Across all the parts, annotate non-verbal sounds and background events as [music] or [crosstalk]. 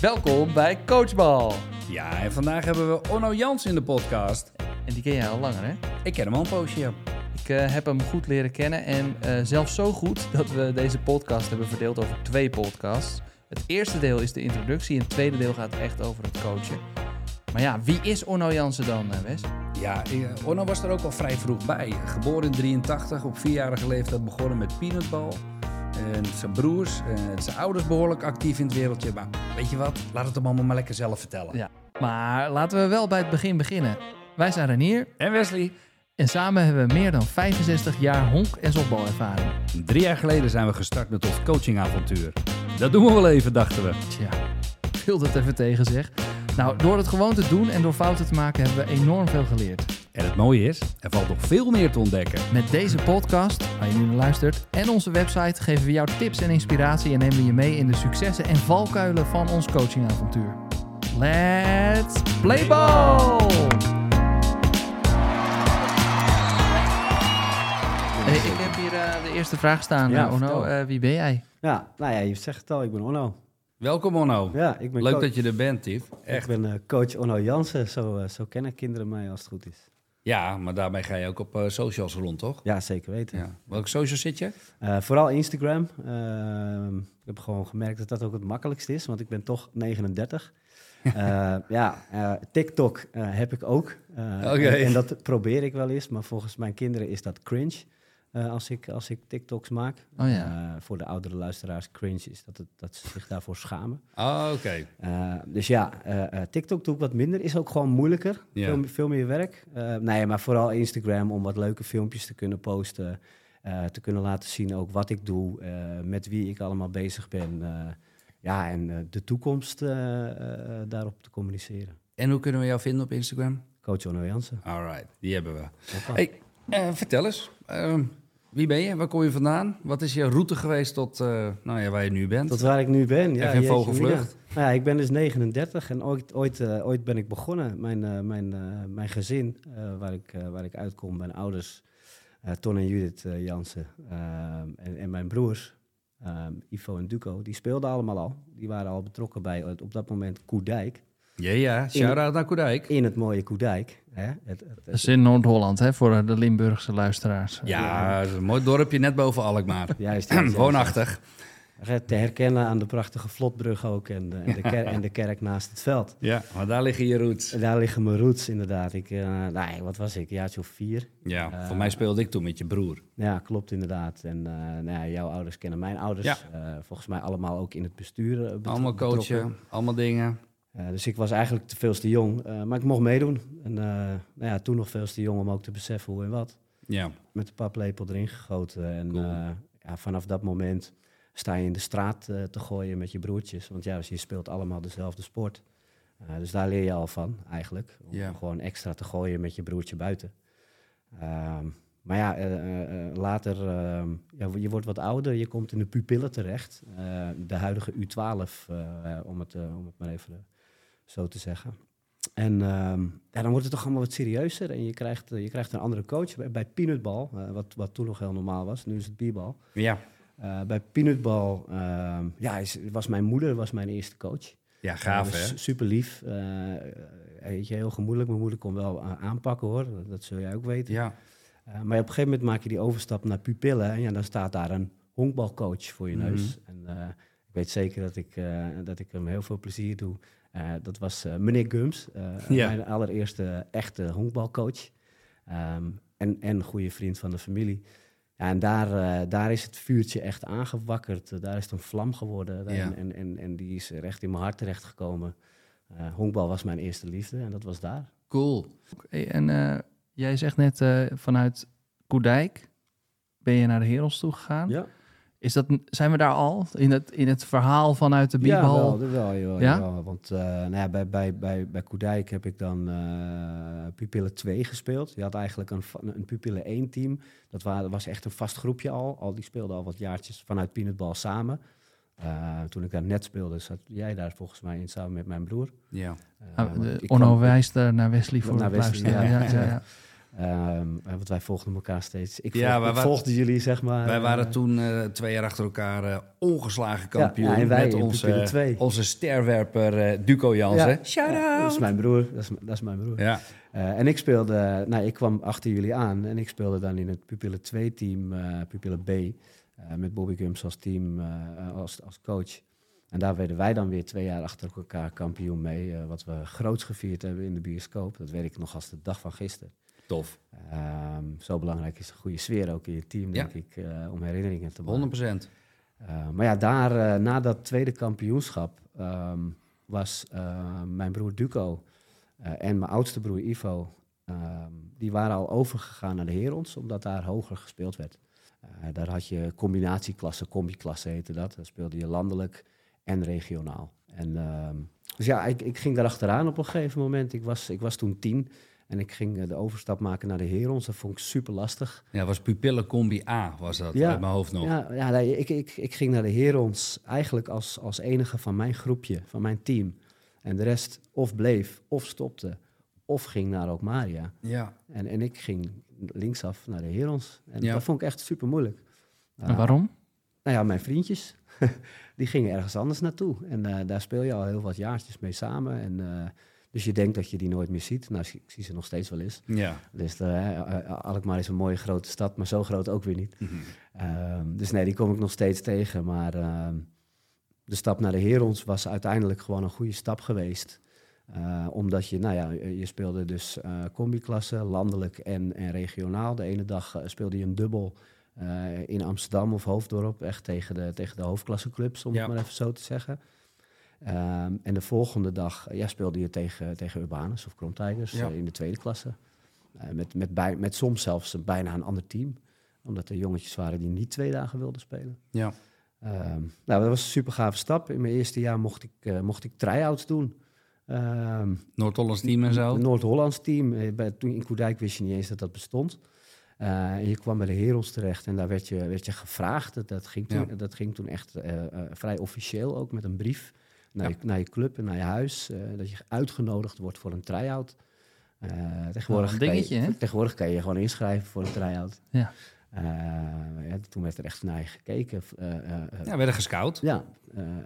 Welkom bij Coachbal. Ja, en vandaag hebben we Onno Jans in de podcast. En die ken jij al langer, hè? Ik ken hem al een poosje. ja. Ik eh, heb hem goed leren kennen en eh, zelfs zo goed dat we deze podcast hebben verdeeld over twee podcasts. Het eerste deel is de introductie en het tweede deel gaat echt over het coachen. Maar ja, wie is Onno Jansen dan, eh, Wes? Ja, Onno was er ook al vrij vroeg bij. Geboren in 83, op vierjarige leeftijd begonnen met peanutbal. En zijn broers, en zijn ouders behoorlijk actief in het wereldje. Maar weet je wat, laat het hem allemaal maar lekker zelf vertellen. Ja. Maar laten we wel bij het begin beginnen. Wij zijn Renier En Wesley? en samen hebben we meer dan 65 jaar honk- en softbalervaring. Drie jaar geleden zijn we gestart met ons coachingavontuur. Dat doen we wel even, dachten we. Tja, ik wil dat even tegen zeg. Nou, door het gewoon te doen en door fouten te maken hebben we enorm veel geleerd. En het mooie is, er valt nog veel meer te ontdekken. Met deze podcast, waar je nu naar luistert, en onze website geven we jou tips en inspiratie en nemen we je mee in de successen en valkuilen van ons coachingavontuur. Let's play ball! Hey, ik heb hier eh, de eerste vraag staan, Ja, eh, Onno. Eh, wie ben jij? Ja, nou ja, je zegt het al, ik ben Onno. Welkom Onno. Ja, ik ben, Leuk coach, dat je er bent, Tief. ik ben eh, coach Onno Jansen, zo, eh, zo kennen kinderen mij als het goed is. Ja, maar daarbij ga je ook op eh, socials rond, toch? Ja, zeker weten. Ja. Welke social zit je? Eh, vooral Instagram. Ehm, ik heb gewoon gemerkt dat dat ook het makkelijkst is, want ik ben toch 39. [laughs] Eh, ja, TikTok heb ik ook. En dat probeer ik wel eens, maar volgens mijn kinderen is dat cringe. Eh, als, ik, als ik TikToks maak. Oh ja. Eh, voor de oudere luisteraars, cringe is dat, het, dat ze zich daarvoor schamen. Oh, [laughs] oké. Uh, dus ja, TikTok doe ik wat minder. Is ook gewoon moeilijker. Veel, veel meer werk. Nee, maar vooral Instagram om wat leuke filmpjes te kunnen posten. te kunnen laten zien ook wat ik doe. met wie ik allemaal bezig ben. ja, en de toekomst daarop te communiceren. En hoe kunnen we jou vinden op Instagram? Coach Onno Jansen. Alright, die hebben we. Hey, vertel eens, uh, wie ben je? Waar kom je vandaan? Wat is je route geweest tot uh, nou ja, waar je nu bent? Tot waar ik nu ben. Ja, Even in vogelvlucht. Nou ja, ik ben dus 39 en ooit, ooit, uh, ooit ben ik begonnen. Mijn, uh, mijn, mijn gezin, waar, ik, waar ik uitkom, mijn ouders, Ton en Judith Jansen en, en mijn broers, Ivo en Duco, die speelden allemaal al. Die waren al betrokken bij op dat moment Koedijk. Ja, ja, shout-out naar Koedijk. In het mooie Koedijk. Hè? Het, het, het, dat is in Noord-Holland, hè, voor de Limburgse luisteraars. Ja, ja. een mooi dorpje net boven Alkmaar. [laughs] juist, juist, [clears throat] Woonachtig. Te herkennen aan de prachtige vlotbrug ook en de, en de, ker en de kerk naast het veld. [laughs] Ja, maar daar liggen je roots. Daar liggen mijn roots, inderdaad. Ik, uh, nou, wat was ik, jaartje of vier. Ja, uh, voor mij speelde ik toen met je broer. Ja, klopt inderdaad. En uh, nou ja, jouw ouders kennen mijn ouders. Ja. volgens mij allemaal ook in het bestuur. Uh, allemaal coachen, allemaal dingen. Uh, dus ik was eigenlijk te veel te jong, uh, maar ik mocht meedoen. En uh, nou ja, toen nog veel te jong om ook te beseffen hoe en wat. Ja. Met de paplepel erin gegoten. En cool. ja, vanaf dat moment sta je in de straat te gooien met je broertjes. Want ja, je speelt allemaal dezelfde sport. dus daar leer je al van, eigenlijk. Om ja. gewoon extra te gooien met je broertje buiten. Ehm, maar ja, later, ehm, ja, je wordt wat ouder, je komt in de pupillen terecht. Eh, de huidige U12, om, het, om het maar even zo te zeggen. En um, ja, dan wordt het toch allemaal wat serieuzer. En je krijgt, uh, je krijgt een andere coach bij, bij peanutbal, uh, wat, wat toen nog heel normaal was. Nu is het bierbal. Ja. Uh, bij peanutbal, uh, ja, is, was mijn moeder was mijn eerste coach. Ja, gaaf hè? Super lief. Weet je, heel gemoedelijk. Mijn moeder kon wel aanpakken hoor, dat zul jij ook weten. Ja. Maar op een gegeven moment maak je die overstap naar pupillen. En ja, dan staat daar een honkbalcoach voor je neus. Mm -hmm. En ik weet zeker dat ik, dat ik hem heel veel plezier doe. Uh, dat was uh, meneer Gums, ja. mijn allereerste echte honkbalcoach. Um, en, en goede vriend van de familie. Ja, en daar, daar is het vuurtje echt aangewakkerd. daar is het een vlam geworden. Ja. En, en, en, die is recht in mijn hart terechtgekomen. honkbal was mijn eerste liefde en dat was daar. Cool. En jij zegt net vanuit Koedijk ben je naar de Herels toe gegaan. Ja. Is dat, zijn we daar al in het, in het verhaal vanuit de bierbal? Ja, wel, wel, wel, ja? wel. Want uh, nou ja, bij, bij, bij, bij Koedijk heb ik dan uh, Pupille 2 gespeeld. Je had eigenlijk een, een Pupille 1 team. Dat was, was echt een vast groepje al. al. Die speelden al wat jaartjes vanuit Peanutbal samen. Uh, toen ik daar net speelde, zat jij daar volgens mij in samen met mijn broer. Ja. Uh, de, Onno wijst naar Wesley voor naar het Wesley, luisteren. Ja, ja, ja, [laughs] Ehm, want wij volgden elkaar steeds. Ik, Ja, volg- wij ik wa- volgde jullie, zeg maar. Wij waren eh, toen eh, twee jaar achter elkaar ongeslagen kampioen. ja, en wij met onze, onze sterwerper Duco Jansen. Ja. Shout Ja, dat is out! mijn broer. Dat is, dat is mijn broer. Ja, Eh, en ik speelde, nou, ik kwam achter jullie aan en ik speelde dan in het Pupillen 2 team, eh Pupillen B, eh, met Bobby Gums als team, eh, als, als coach. En daar werden wij dan weer twee jaar achter elkaar kampioen mee, wat we groots gevierd hebben in de bioscoop. Dat weet ik nog als de dag van gisteren. Tof. Ehm, zo belangrijk is een goede sfeer ook in je team, denk ik, eh, om herinneringen te maken. 100%. Uh, maar ja, daar, eh, na dat tweede kampioenschap ehm, was eh, mijn broer Duco en mijn oudste broer Ivo, ehm, die waren al overgegaan naar de Herons, omdat daar hoger gespeeld werd. Daar had je combinatieklassen, combi-klassen heette dat. Daar speelde je landelijk en regionaal. En, ehm, dus ja, ik, ik ging daar achteraan op een gegeven moment. Ik was, ik was toen tien en ik ging eh, de overstap maken naar de Herons. Dat vond ik super lastig. Ja, was pupillencombi A, was dat Ja. uit mijn hoofd nog. Ja, ja nee, ik, ik, ik ging naar de Herons eigenlijk als, als enige van mijn groepje, van mijn team. En de rest of bleef, of stopte, of ging naar Okmaria. Ja. En, en ik ging linksaf naar de Herons. En Ja. dat vond ik echt super moeilijk. En waarom? Nou ja, mijn vriendjes, [laughs] die gingen ergens anders naartoe. En eh, daar speel je al heel wat jaartjes mee samen. En, eh, dus je denkt dat je die nooit meer ziet. Nou, ik zie ze nog steeds wel eens. Ja. Dus uh, Alkmaar is een mooie grote stad, maar zo groot ook weer niet. Um, dus nee, die kom ik nog steeds tegen. Maar uh, de stap naar de Herons was uiteindelijk gewoon een goede stap geweest. Omdat je, nou ja, je speelde dus combi-klassen, landelijk en, en regionaal. De ene dag speelde je een dubbel in Amsterdam of Hoofddorp, echt tegen de, tegen de hoofdklasseclubs, om ja. het maar even zo te zeggen. Um, en de volgende dag ja, speelde je tegen, tegen Urbanus of Krom Tigers ja. in de tweede klasse. met, met, bij, met soms zelfs een, bijna een ander team omdat er jongetjes waren die niet twee dagen wilden spelen. Ja. Um, nou, dat was een super gave stap. In mijn eerste jaar mocht ik, uh, mocht ik try-outs doen. Um, Noord-Hollands team en zo? Noord-Hollands team. Eh, Bij, toen in Koerdijk wist je niet eens dat dat bestond. Uh, en je kwam bij de Herons terecht en daar werd je, werd je gevraagd. Dat, dat, ging toen, ja. dat ging toen echt uh, vrij officieel, ook met een brief naar, ja. je, naar je club en naar je huis. dat je uitgenodigd wordt voor een try-out. tegenwoordig, oh, dingetje, kan je, tegenwoordig kan je je gewoon inschrijven voor een try-out. Ja. Uh, ja, toen werd er echt naar je gekeken. Uh, uh, ja, werden gescout. Ja,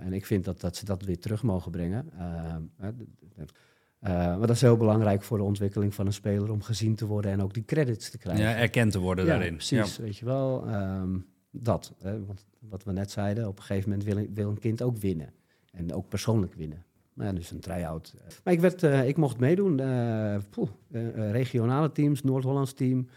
en ik vind dat, dat ze dat weer terug mogen brengen. maar dat is heel belangrijk voor de ontwikkeling van een speler om gezien te worden en ook die credits te krijgen. Ja, erkend te worden ja, daarin. Precies, ja. weet je wel. Um, dat, hè, want wat we net zeiden, op een gegeven moment wil, wil een kind ook winnen. En ook persoonlijk winnen. Nou ja, dus een try-out. Maar ik, werd, ik mocht meedoen. Poeh, regionale teams, Noord-Hollands team.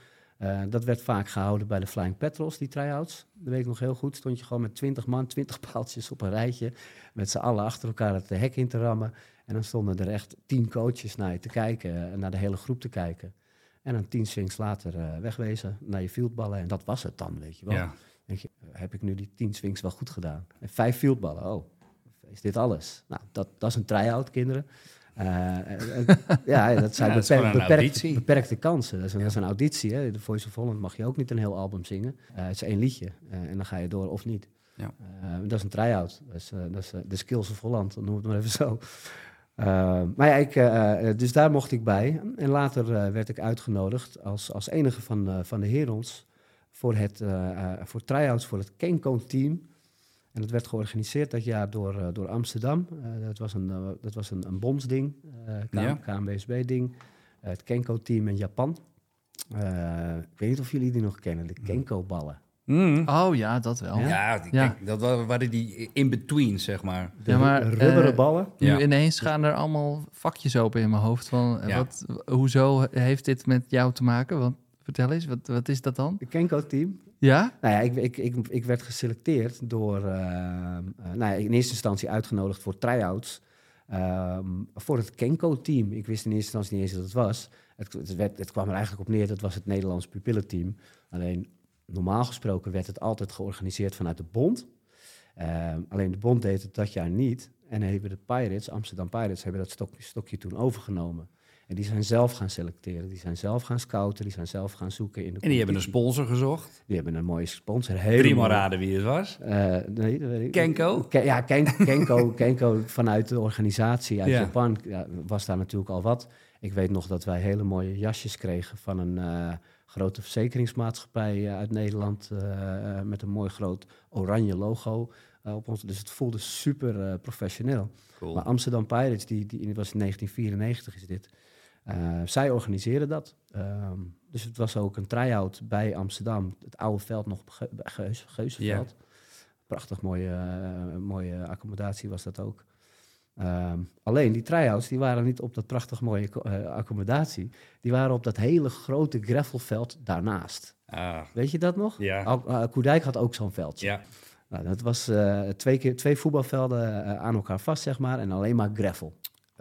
Uh, dat werd vaak gehouden bij de Flying Petrels, die try-outs. Dat weet ik nog heel goed. Stond je gewoon met 20 man, 20 [laughs] paaltjes op een rijtje. Met z'n allen achter elkaar het hek in te rammen. En dan stonden er echt tien coaches naar je te kijken. En naar de hele groep te kijken. En dan tien swings later uh, wegwezen naar je fieldballen. En dat was het dan, weet je wel. Ja. Denk je, heb ik nu die tien swings wel goed gedaan? En vijf fieldballen, oh, is dit alles? Nou, dat, dat is een try-out, kinderen. Uh, [laughs] ja, dat zijn Ja, dat beperk, beperkte, beperkte kansen. Dat is, een, dat is een auditie. Hè. De Voice of Holland mag je ook niet een heel album zingen. Uh, het is één liedje uh, en dan ga je door of niet. Ja. dat is een try-out. Dat is, dat is de Skills of Holland, noem het maar even zo. maar ja, ik, dus daar mocht ik bij. En later werd ik uitgenodigd als, als enige van, van de Herons voor, het, voor try-outs voor het Kenko-team. En dat werd georganiseerd dat jaar door, uh, door Amsterdam. Uh, dat was een, uh, dat was een, een BOMS-ding, ja. KNWSB-ding. het Kenko-team in Japan. ik weet niet of jullie die nog kennen, de Kenko-ballen. Mm. Oh ja, dat wel. Ja, ja, die, ja. dat waren die in-between, zeg maar. De ja, maar, rubberen ballen. Nu Ja. ineens gaan er allemaal vakjes open in mijn hoofd. Van, Ja. wat, hoezo heeft dit met jou te maken? Want, vertel eens, wat, wat is dat dan? De Kenko-team. Ja? Nou ja, ik, ik, ik, ik werd geselecteerd door, uh, nou ja, in eerste instantie uitgenodigd voor try-outs. Um, voor het Kenko-team. Ik wist in eerste instantie niet eens dat het was. Het, het, werd, het kwam er eigenlijk op neer, dat was het Nederlands pupillenteam. Alleen, normaal gesproken werd het altijd georganiseerd vanuit de bond. Um, alleen de bond deed het dat jaar niet. En hebben de Pirates, Amsterdam Pirates, hebben dat stokje toen overgenomen. En die zijn zelf gaan selecteren, die zijn zelf gaan scouten, die zijn zelf gaan zoeken in de En die hebben een sponsor gezocht. Die hebben een mooie sponsor. Mooie- raden wie het was. Eh, nee, dat weet ik. Kenko? Ke- ja, Ken- Kenko, [laughs] Kenko vanuit de organisatie uit Ja. Japan ja, was daar natuurlijk al wat. Ik weet nog dat wij hele mooie jasjes kregen van een eh, grote verzekeringsmaatschappij eh, uit Nederland. met een mooi groot oranje logo op ons. Dus het voelde super professioneel. Cool. Maar Amsterdam Pirates, die, die was in 1994 is dit. Eh, zij organiseren dat. Ehm, dus het was ook een try-out bij Amsterdam. Het oude veld nog, Ge Geus, Geuzenveld. Prachtig mooie, eh, mooie accommodatie was dat ook. Ehm, alleen die try-outs die waren niet op dat prachtig mooie eh, accommodatie. Die waren op dat hele grote gravelveld daarnaast. Ah, Weet je dat nog? ja. Koerdijk had ook zo'n veldje. Ja. Nou, dat was twee, keer, twee voetbalvelden aan elkaar vast, zeg maar. En alleen maar gravel.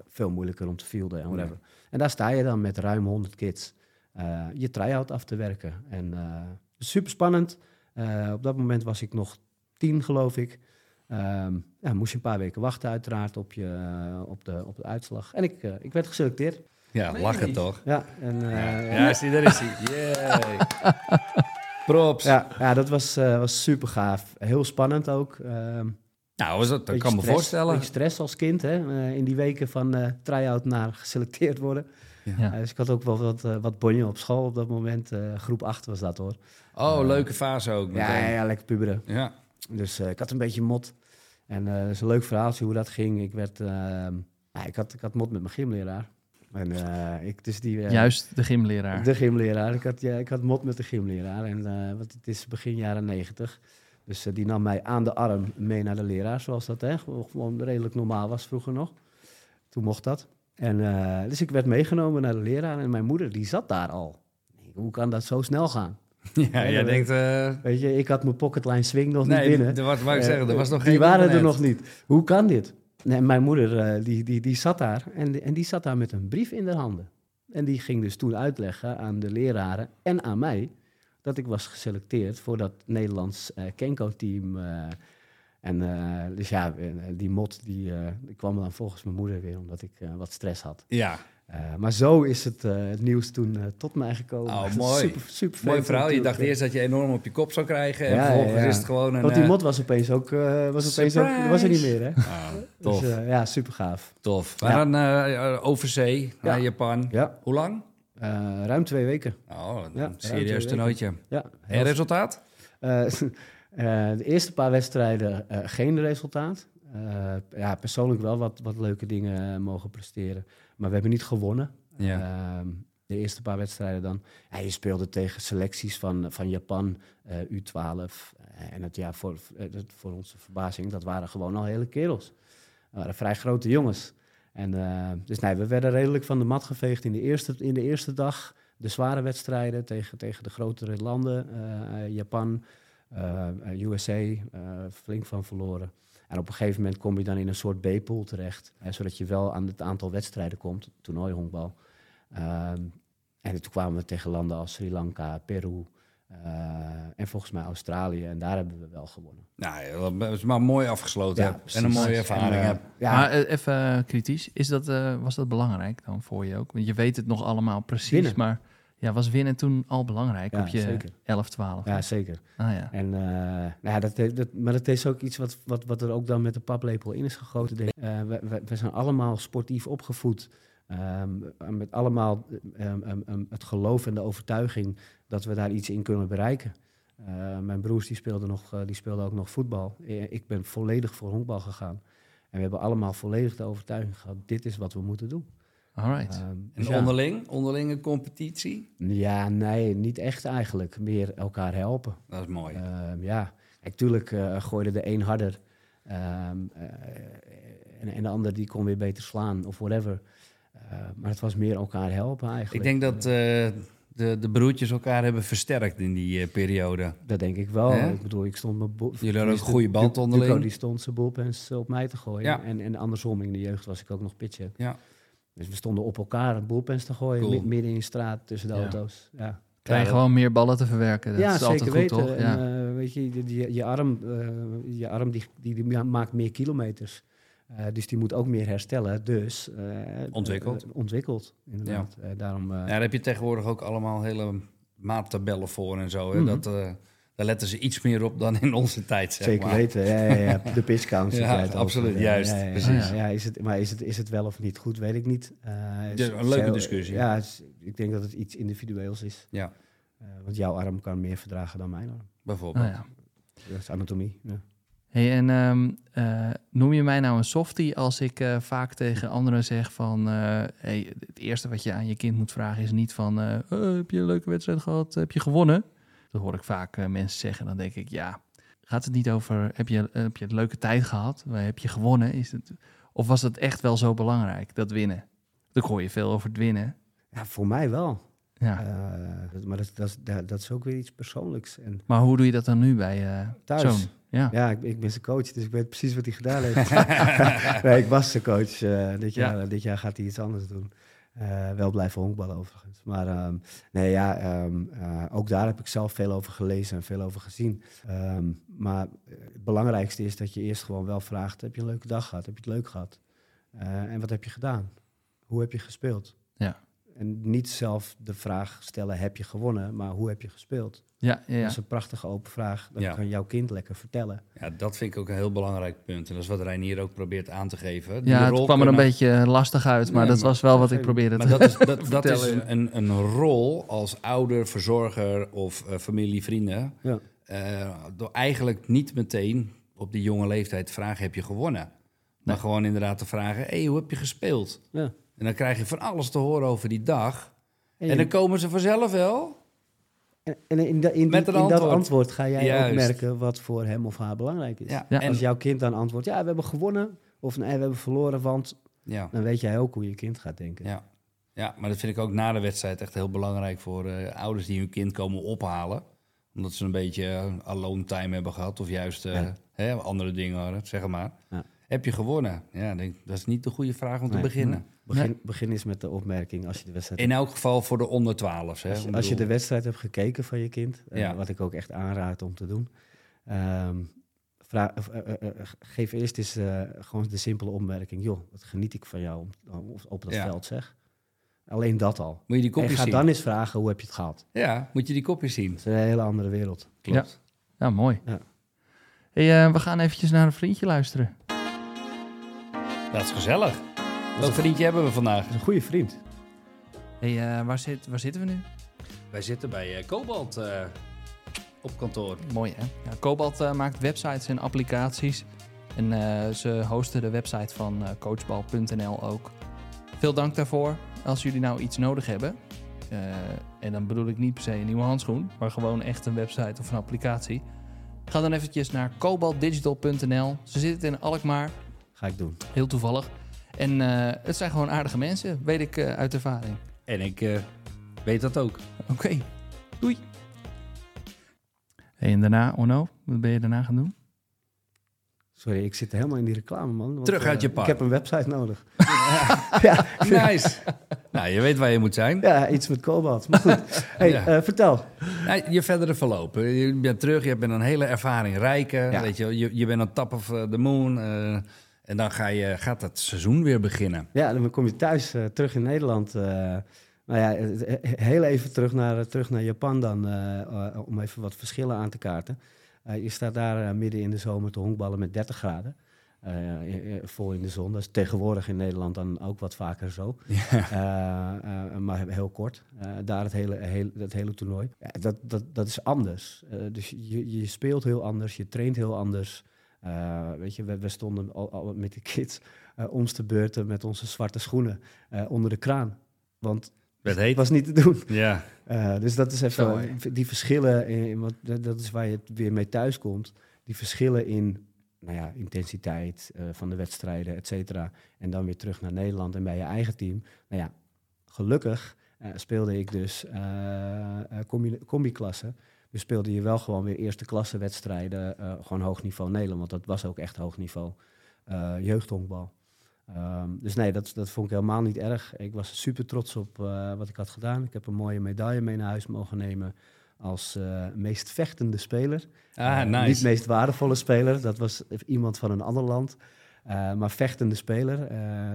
Veel moeilijker om te fielden en whatever. En daar sta je dan met ruim 100 kids eh, je try-out af te werken. En eh super spannend. Eh, op dat moment was ik nog tien, geloof ik. Ehm, ja, moest je een paar weken wachten uiteraard op, je, op, de, op de uitslag. En ik, ik werd geselecteerd. Ja, lachen toch? Ja, en, eh, Ja, zie, daar is hij. Yay. [laughs] Props. ja, ja, dat was, eh, was super gaaf. Heel spannend ook. Ehm, Nou, was dat, dat kan me voorstellen. beetje stress als kind, hè? eh, in die weken van eh try-out naar [laughs] geselecteerd worden. Ja. Eh, dus ik had ook wel wat, wat bonje op school op dat moment. eh, groep 8 was dat hoor. Oh, leuke fase ook. Ja, ja, lekker puberen. ja. Dus eh, ik had een beetje mot. En eh, dat is een leuk verhaaltje hoe dat ging. Ik, werd, ehm, ja, ik, had, ik had mot met mijn gymleraar. En eh, ik, dus die, Juist de gymleraar. de gymleraar. Ik had, ja, ik had mot met de gymleraar. En, want het is begin jaren negentig. Dus eh, die nam mij aan de arm mee naar de leraar, zoals dat hè, gewoon redelijk normaal was vroeger nog. Toen mocht dat. En, eh, dus ik werd meegenomen naar de leraar en mijn moeder die zat daar al. Hoe kan dat zo snel gaan? [laughs] ja, Ja, jij denkt... eh, Weet je, ik had mijn pocketline swing nog nee, niet binnen. was, wou ik zeggen, er was nog die geen waren er nog niet. Hoe kan dit? Nee, mijn moeder die, die, die zat daar en, en die zat daar met een brief in de handen. En die ging dus toen uitleggen aan de leraren en aan mij dat ik was geselecteerd voor dat Nederlands eh Kenko-team. eh. en eh, dus ja, die mot die, die kwam dan volgens mijn moeder weer omdat ik wat stress had. Ja, maar zo is het, het nieuws toen tot mij gekomen. Oh, [laughs] mooi. Super, super mooi verhaal. Je dacht eerst dat je enorm op je kop zou krijgen. En Ja, vervolgens ja, ja. is het gewoon een... Want die mot was opeens ook, was opeens ook, was er niet meer, hè? ah, tof, Dus, ja, super gaaf. tof. We gaan eh, over zee naar Ja. Japan. Ja, Hoe lang? Eh, ruim twee weken. Oh, een Ja, serieus toernooitje. Ja, En resultaat? Eh, [laughs] eh, de eerste paar wedstrijden geen resultaat. Ja, persoonlijk wel wat, wat leuke dingen mogen presteren. Maar we hebben niet gewonnen. Ja. Ehm, de eerste paar wedstrijden dan. Ja, je speelde tegen selecties van, van Japan, eh, U12. eh, en het, ja, voor, voor onze verbazing, dat waren gewoon al hele kerels. Dat waren vrij grote jongens. En, eh, dus nee, we werden redelijk van de mat geveegd in de eerste, in de eerste dag. De zware wedstrijden tegen, tegen de grotere landen. eh, eh, Japan, eh, USA, flink van verloren. En op een gegeven moment kom je dan in een soort B-pool terecht. Zodat je wel aan het aantal wedstrijden komt, toernooi honkbal. Ehm, en toen kwamen we tegen landen als Sri Lanka, Peru en volgens mij Australië. En daar hebben we wel gewonnen. Nou, ja, dat is maar mooi afgesloten. en een mooie ervaring En, eh, ja, Maar eh, even eh, kritisch, is dat, eh, was dat belangrijk dan voor je ook? Want je weet het nog allemaal precies, Winnen. maar ja, was winnen toen al belangrijk Ja, op je zeker. 11, 12? ja, zeker. Ah ja. En, eh, nou ja, dat, dat, maar dat is ook iets wat, wat, wat er ook dan met de paplepel in is gegoten. Eh, we zijn allemaal sportief opgevoed. Ehm, met allemaal ehm, ehm, het geloof en de overtuiging dat we daar iets in kunnen bereiken. Eh, mijn broers die speelden, nog, eh, die speelden ook nog voetbal. Eh, Ik ben volledig voor honkbal gegaan. En we hebben allemaal volledig de overtuiging gehad, dit is wat we moeten doen. Alright. Ehm, En dus ja. onderling? Onderlinge competitie? Ja, nee, niet echt eigenlijk. Meer elkaar helpen. Dat is mooi. Ehm, ja, natuurlijk eh, gooide de een harder ehm, eh, en, en de ander die kon weer beter slaan of whatever. Eh, maar het was meer elkaar helpen eigenlijk. Ik denk dat eh, de, de broertjes elkaar hebben versterkt in die eh, periode. Dat denk ik wel. Hè? Ik bedoel, ik stond mijn bo- Jullie hadden ook tenminste, een goede band Duco onderling. die stond zijn bullpens op mij te gooien. Ja. En, en andersom, in de jeugd was ik ook nog pitcher. Ja. Dus we stonden op elkaar bullpens te gooien, Cool. midden in de straat tussen de Ja. auto's. Ja. Krijg gewoon meer ballen te verwerken. Dat ja, is altijd zeker goed, weten. toch? En, Ja. eh, weet je, die, die- je arm, eh, je arm die, die, die ma- maakt meer kilometers. Eh, dus die moet ook meer herstellen. Dus eh, Ontwikkeld. eh, ontwikkeld, inderdaad. Eh, daarom, eh, Ja, daar heb je tegenwoordig ook allemaal hele maattabellen voor en zo. Hè? Mhm. Dat, eh, daar letten ze iets meer op dan in onze tijd, zeg Zeker maar. weten, ja, ja, ja. de pitch [laughs] count. Ja, absoluut, over, juist, Ja, ja, ja, precies. Ja, ja, is het, maar is het, is het wel of niet goed, weet ik niet. Eh, Ja, is- een leuke is- discussie. Ja, is- ik denk dat het iets individueels is. Ja, Eh, want jouw arm kan meer verdragen dan mijn arm. bijvoorbeeld. Ja. Dat is anatomie. Ja. Hey, en ehm, eh, noem je mij nou een softie als ik eh, vaak tegen anderen zeg van... eh, het eerste wat je aan je kind moet vragen is niet van... oh, heb je een leuke wedstrijd gehad? Heb je gewonnen? Dat hoor ik vaak mensen zeggen. Dan denk ik, ja, gaat het niet over... Heb je, heb je een leuke tijd gehad? Heb je gewonnen? Is het, of was het echt wel zo belangrijk, dat winnen? Dan hoor je veel over het winnen. ja, voor mij wel. Ja. Eh, maar dat, dat, is- dat, dat is ook weer iets persoonlijks. En Maar hoe doe je dat dan nu bij eh Thuis. zoon? Ja. ja, ik, ik ben zijn coach, dus ik weet precies wat hij gedaan heeft. [laughs] nee, ik was zijn coach. eh, dit, Ja. jaar, dit jaar gaat hij iets anders doen. Wel blijven honkballen overigens. Maar ehm, nee, ja, ehm, eh, ook daar heb ik zelf veel over gelezen en veel over gezien. Ehm, maar het belangrijkste is dat je eerst gewoon wel vraagt: heb je een leuke dag gehad? Heb je het leuk gehad? Eh, en wat heb je gedaan? Hoe heb je gespeeld? Ja. En niet zelf de vraag stellen: heb je gewonnen? Maar hoe heb je gespeeld? Ja, ja, ja. Dat is een prachtige open vraag. Dat Ja. kan jouw kind lekker vertellen. Ja, dat vind ik ook een heel belangrijk punt. En dat is wat Reinier ook probeert aan te geven. Die ja, het kwam er een beetje lastig uit, maar Nee, dat maar- was wel wat ik probeerde Maar te dat is, [laughs] dat, dat is een, een rol als ouder, verzorger of eh, familie, vrienden. Ja. eh, door eigenlijk niet meteen op die jonge leeftijd te vragen, heb je gewonnen? Maar Nee. gewoon inderdaad te vragen, hey, hoe heb je gespeeld? Ja. En dan krijg je van alles te horen over die dag. En, En dan komen ze vanzelf wel. en- in, in, die- Met een in dat antwoord. ga jij ook merken wat voor hem of haar belangrijk is. Ja, Ja. en, Als jouw kind dan antwoordt, ja, we hebben gewonnen. Of nee, we hebben verloren, want ja, dan weet jij ook hoe je kind gaat denken. ja. ja, maar dat vind ik ook na de wedstrijd echt heel belangrijk voor eh, ouders die hun kind komen ophalen. Omdat ze een beetje eh, alone time hebben gehad of juist eh, Ja. hè, andere dingen hadden, zeg maar. Ja. Heb je gewonnen? Ja, denk, dat is niet de goede vraag om te Nee. Beginnen. Begin, begin eens met de opmerking als je de wedstrijd In elk geval voor de onder 12. Hè? Als je, als je de wedstrijd hebt gekeken van je kind, eh, Ja. wat ik ook echt aanraad om te doen, ehm, vraag, eh, eh, geef eerst eens eh, gewoon de simpele opmerking, joh, wat geniet ik van jou op dat Ja. veld, zeg. Alleen dat al. Moet je die En kopjes ga zien? dan eens vragen, hoe heb je het gehad? Ja, moet je die kopjes zien. Dat is een hele andere wereld. Klopt. Ja, mooi. Ja. Hey, we gaan eventjes naar een vriendje luisteren. Dat is gezellig. Welk vriendje hebben we vandaag? Een goede vriend. Hey, eh, waar, zit, waar zitten we nu? Wij zitten bij eh, Cobalt eh, op kantoor. Mooi hè? Ja, Cobalt eh, maakt websites en applicaties. En eh, ze hosten de website van eh, coachbal.nl ook. Veel dank daarvoor. Als jullie nou iets nodig hebben, eh, en dan bedoel ik niet per se een nieuwe handschoen, maar gewoon echt een website of een applicatie. Ga dan eventjes naar cobaltdigital.nl. Ze zitten in Alkmaar, Ga ik doen. heel toevallig. En eh, het zijn gewoon aardige mensen, weet ik eh, uit ervaring. En ik eh, weet dat ook. Oké, doei. Hey, en daarna, Onno, wat ben je daarna gaan doen? Sorry, ik zit helemaal in die reclame, man. want, Terug uit je park. Ik heb een website nodig. [laughs] [laughs] ja, Nice. nou, je weet waar je moet zijn. ja, iets met Cobalt. Maar goed, hey, Ja. eh, vertel. Nou, je verdere verlopen. Je bent terug, je bent een hele ervaring rijke. Ja. Weet je, je, je bent on top of the moon. eh, en dan ga je, gaat het seizoen weer beginnen. Ja, dan kom je thuis, eh, terug in Nederland. eh, nou ja, eh, eh, heel even terug naar, terug naar Japan dan, eh, eh, om even wat verschillen aan te kaarten. Eh, je staat daar eh, midden in de zomer te honkballen met 30 graden. Eh, eh, vol in de zon. Dat is tegenwoordig in Nederland dan ook wat vaker zo. [laughs] Eh, eh, maar heel kort. Eh, daar het hele, heel, het hele toernooi. Dat, dat, dat is anders. Eh, dus je, je speelt heel anders, je traint heel anders. Eh, weet je, we, we stonden al, al met de kids eh ons te beurten met onze zwarte schoenen eh, onder de kraan. Want het heet. was niet te doen. Ja. Eh, dus dat is Zo, even die verschillen, in, want dat is waar je weer mee thuis komt. Die verschillen in nou ja, intensiteit eh, van de wedstrijden, et cetera. En dan weer terug naar Nederland en bij je eigen team. Nou ja, gelukkig eh, speelde ik dus eh, eh, combi- combi-klasse. Dus speelde je wel gewoon weer eerste klasse wedstrijden, eh, gewoon hoog niveau Nederland. Want dat was ook echt hoog niveau eh jeugdhonkbal. Ehm, dus nee, dat, dat vond ik helemaal niet erg. Ik was super trots op eh, wat ik had gedaan. Ik heb een mooie medaille mee naar huis mogen nemen als meest vechtende speler. Ah, nice. Niet meest waardevolle speler, dat was iemand van een ander land. Maar vechtende speler,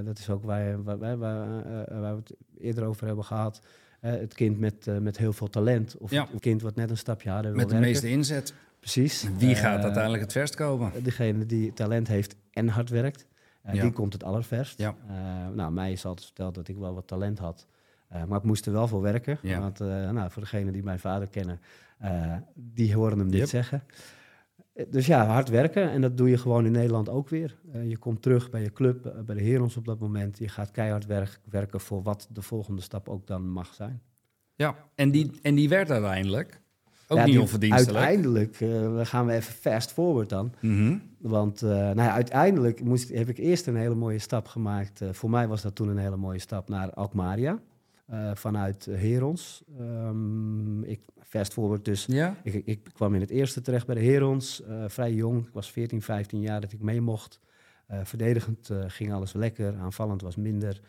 dat is ook waar, waar, waar, waar, waar we het eerder over hebben gehad. Eh, het kind met, eh, met heel veel talent. Of Ja. het kind wat net een stapje harder wil Met de werken. meeste inzet. Precies. Wie gaat Eh, uiteindelijk het verst komen? Degene die talent heeft en hard werkt, eh, Ja. die komt het allerverst. Ja. Eh, nou, mij is altijd verteld dat ik wel wat talent had. Eh, maar ik moest er wel voor werken. Ja. Want eh, nou, voor degenen die mijn vader kennen, eh, die horen hem dit Yep. zeggen. Dus ja, hard werken. En dat doe je gewoon in Nederland ook weer. Eh, je komt terug bij je club, eh, bij de Herons op dat moment. Je gaat keihard werk- werken voor wat de volgende stap ook dan mag zijn. Ja, en die, en die werd uiteindelijk ook Ja, niet die- onverdienstelijk. Uiteindelijk eh, gaan we even fast forward dan. Mhm. Want nou ja, uiteindelijk moest, heb ik eerst een hele mooie stap gemaakt. Voor mij was dat toen een hele mooie stap naar Alkmaria. Eh, vanuit Herons. Ehm, ik fast forward dus. Ja? Ik, ik kwam in het eerste terecht bij de Herons. eh, vrij jong. Ik was 14, 15 jaar dat ik mee mocht. Eh, verdedigend ging alles lekker. Aanvallend was minder.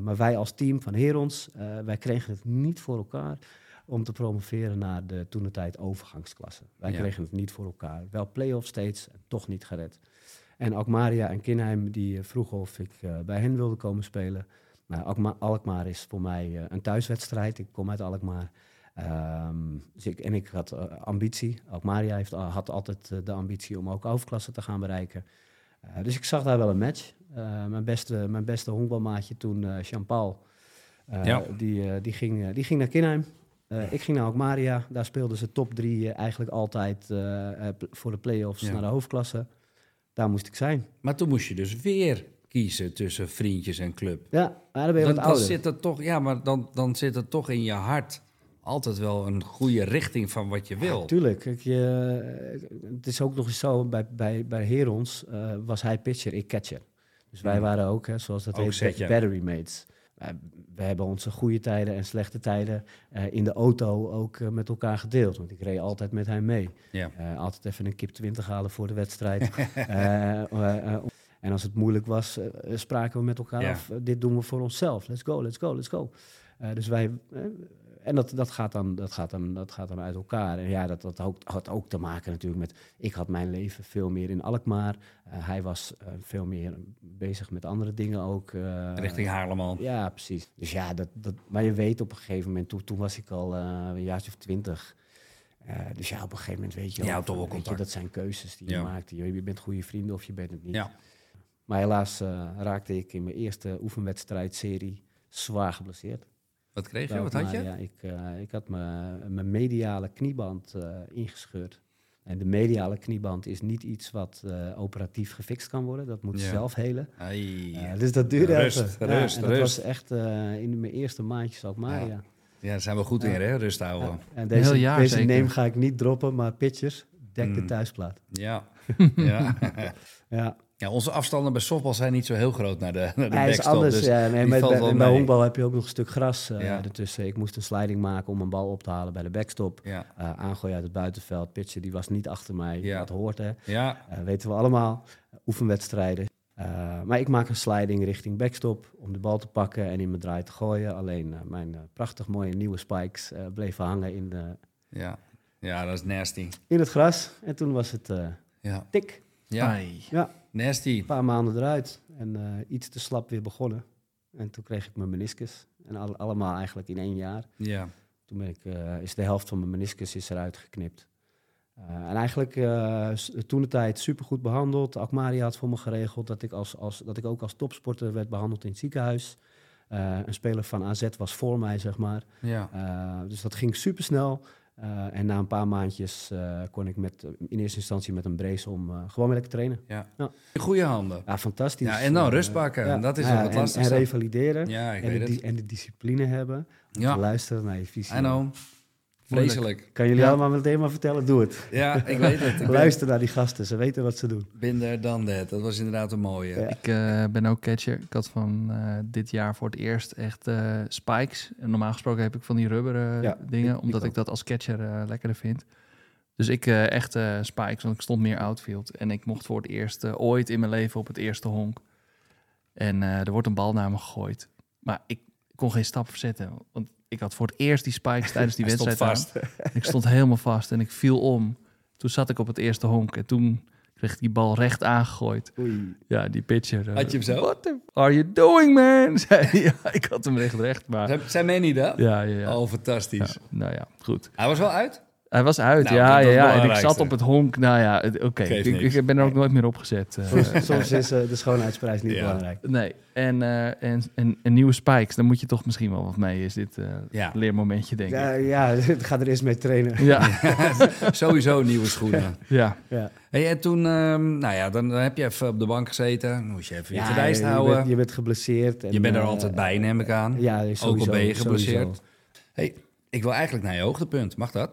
Maar wij als team van Herons, wij kregen het niet voor elkaar om te promoveren naar de toen de tijd overgangsklasse. Wij Ja. kregen het niet voor elkaar. Wel play-off steeds, en toch niet gered. En Alkmaria en Kinheim die vroegen of ik bij hen wilde komen spelen. Nou, Alkma- Alkmaar is voor mij eh, een thuiswedstrijd. Ik kom uit Alkmaar. Ehm, dus ik, en ik had eh, ambitie. Alkmaria heeft, had altijd eh, de ambitie om ook overklasse te gaan bereiken. Dus ik zag daar wel een match. Mijn, beste, mijn beste honkbalmaatje toen, Jean-Paul, eh, Ja. die, die, ging, die ging naar Kinheim. Ik ging naar Alkmaria. Daar speelden ze top drie eigenlijk altijd voor de play-offs Ja. naar de hoofdklasse. Daar moest ik zijn. Maar toen moest je dus weer kiezen tussen vriendjes en club. Ja, maar dan ben je Dan, wat dan ouder. zit er toch, ja, maar dan, dan zit er toch in je hart altijd wel een goede richting van wat je wil. Tuurlijk. Kijk, je, het is ook nog eens zo, bij, bij, bij Herons eh, was hij pitcher, ik catcher. Dus wij Hmm. waren ook, hè, zoals dat Ook heet, battery mates. Eh, we hebben onze goede tijden en slechte tijden eh, in de auto ook met elkaar gedeeld. Want ik reed altijd met hem mee. Ja. Altijd even een kip 20 halen voor de wedstrijd. [laughs] En als het moeilijk was, eh, eh, spraken we met elkaar Ja. af. eh, dit doen we voor onszelf. Let's go, let's go, let's go. Dus wij... en dat, dat, gaat dan, dat, gaat dan, dat gaat dan uit elkaar. En ja, dat, dat ook, had ook te maken natuurlijk met... Ik had mijn leven veel meer in Alkmaar. Hij was veel meer bezig met andere dingen ook. Richting Haarlemman. ja, precies. Dus ja, dat, dat, maar je weet op een gegeven moment, toen, toen was ik al een jaar of twintig. Dus ja, op een gegeven moment weet je, houdt toch wel weet je, contact. dat zijn keuzes die Ja. je maakt. Je, je bent goede vrienden of je bent het niet. Ja. Maar helaas eh, raakte ik in mijn eerste oefenwedstrijdserie zwaar geblesseerd. Wat kreeg je? Wat had je? Ja, ik, eh, ik had mijn mijn mediale knieband eh, ingescheurd. En de mediale knieband is niet iets wat eh, operatief gefixt kan worden. Dat moet Ja. zelf helen. Ja, dus dat duurde Rust, even. rust, en dat rust. was echt eh, in mijn eerste maandjes ook maar, Ja. ja. Ja, daar zijn we goed in, Ja. hè? Rust houden. Ja. En deze, heel jaar deze name ga ik niet droppen, maar pitchers, dek de Mm. thuisplaat. Ja. [laughs] ja. Ja, ja, onze afstanden bij softbal zijn niet zo heel groot naar de, naar de hij is backstop. anders. dus ja, nee, valt bij, bij honkbal heb je ook nog een stuk gras eh, Ja. ertussen. Ik moest een sliding maken om een bal op te halen bij de backstop. Ja, Eh aangooien uit het buitenveld. Pitcher die was niet achter mij. Ja. Dat hoort hè. ja. Eh, weten we allemaal. oefenwedstrijden. Eh, maar ik maak een sliding richting backstop om de bal te pakken en in mijn draai te gooien. Alleen mijn prachtig mooie nieuwe spikes eh, bleven hangen in, de, ja. ja, dat is nasty. in het gras. En toen was het eh, Ja, tik. ja. Ai. Ja, nasty. een paar maanden eruit. En eh, iets te slap weer begonnen. En toen kreeg ik mijn meniscus. En al- allemaal eigenlijk in één jaar. Ja, Toen ben ik, eh, is de helft van mijn meniscus is eruit geknipt. Eh, en eigenlijk uh, toen de tijd supergoed behandeld. Akmari had voor me geregeld dat ik, als, als, dat ik ook als topsporter werd behandeld in het ziekenhuis. Een speler van AZ was voor mij, zeg maar. ja. Dus dat ging supersnel. Eh en na een paar maandjes eh, kon ik met, in eerste instantie met een brace om eh, gewoon weer lekker trainen. ja. Ja. In goede handen. Ja, fantastisch. Ja, en dan rust pakken. Dat is ja, het en- lastigste. En revalideren. Ja, ik en, weet de, het. en de discipline hebben. Om te luisteren naar je visie. Know. Vreselijk. Kan jullie Ja. allemaal meteen maar vertellen? Doe het. Ja, ik weet het. [laughs] Ik ben, Luister naar die gasten, ze weten wat ze doen. bin there, done that. Dat was inderdaad een mooie. Ja. Ik eh, ben ook catcher. Ik had van eh, dit jaar voor het eerst echt eh, spikes. En normaal gesproken heb ik van die rubberen Ja, dingen, ik- ik omdat ik, ook. dat als catcher eh, lekkerder vind. Dus ik eh, echt eh, spikes, want ik stond meer outfield. En ik mocht voor het eerst ooit in mijn leven op het eerste honk. En eh, er wordt een bal naar me gegooid. Maar ik kon geen stap verzetten. Want ik had voor het eerst die spikes [laughs] tijdens die stond wedstrijd aan. vast. Ik stond helemaal vast en ik viel om. Toen zat ik op het eerste honk en toen kreeg Kreeg die bal recht aangegooid. Oei. Ja, die pitcher. eh, Had je hem zo? What the are you doing, man? [laughs] Zei ja, ik had hem recht recht, maar... Zijn- Zijn mij niet, hè? Ja, ja, ja. Oh, fantastisch. Ja, nou ja, goed. Hij was wel uit? Hij was uit, Nou, ja, ja, ja. En ik zat op het honk. Nou ja, oké. Ik, ben er ook nooit meer opgezet. eh. Soms, soms is eh, de schoonheidsprijs niet Ja. belangrijk. nee. En, eh, en, en, en nieuwe spikes, daar moet je toch misschien wel wat mee. Is dit eh Ja. leermomentje, denk Ja, ik. ja, [laughs] ga er eerst mee trainen. Ja, [laughs] Sowieso nieuwe schoenen. ja. Ja. Hey, en toen, ehm, nou ja, dan heb je even op de bank gezeten. Dan moest je even je Ja, te lijst je, houden. bent, je bent geblesseerd. En, je bent er altijd bij, neem ik aan. Ja, Ook sowieso, al ben je geblesseerd. sowieso. Hey, ik wil eigenlijk naar je hoogtepunt. Mag dat?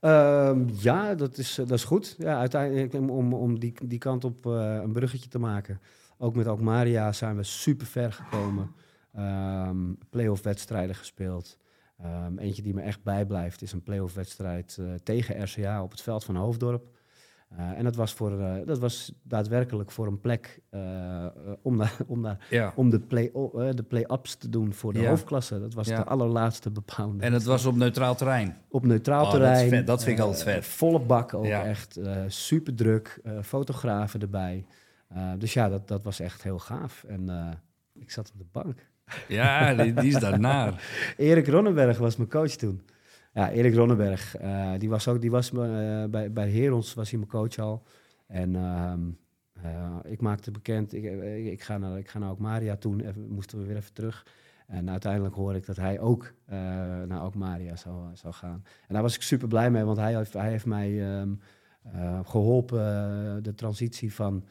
Ehm, ja, dat is, eh, dat is goed. Ja, uiteindelijk om, om, die, die kant op eh, een bruggetje te maken. Ook met Alkmaria zijn we super ver gekomen. Ehm playoff wedstrijden gespeeld. Ehm, eentje die me echt bijblijft is een playoff wedstrijd eh, tegen RCA op het veld van Hoofddorp. Eh, en dat was, voor, eh, dat was daadwerkelijk voor een plek eh, om, om, naar, Ja. om de play- de play-ups te doen voor de Ja. hoofdklasse. Dat was Ja. de allerlaatste bepaalde. En het was op neutraal terrein. Op neutraal Oh, dat terrein. Dat vind ik altijd vet. Volle bak ook echt. super druk. fotografen erbij. Dus ja, dat, dat was echt heel gaaf. En ik zat op de bank. Ja, die, die is daarnaar. [laughs] Erik Ronnenberg was mijn coach toen. Ja, Erik Ronnenberg. eh, die was ook die was, eh, bij, bij Herons was hij mijn coach al. En ehm, eh, ik maakte bekend, ik, ik, ga naar, ik ga naar Alkmaria toen, moesten we weer even terug. En uiteindelijk hoorde ik dat hij ook eh, naar Alkmaria zou, zou gaan. En daar was ik super blij mee, want hij heeft, hij heeft mij ehm, eh, geholpen eh, de transitie van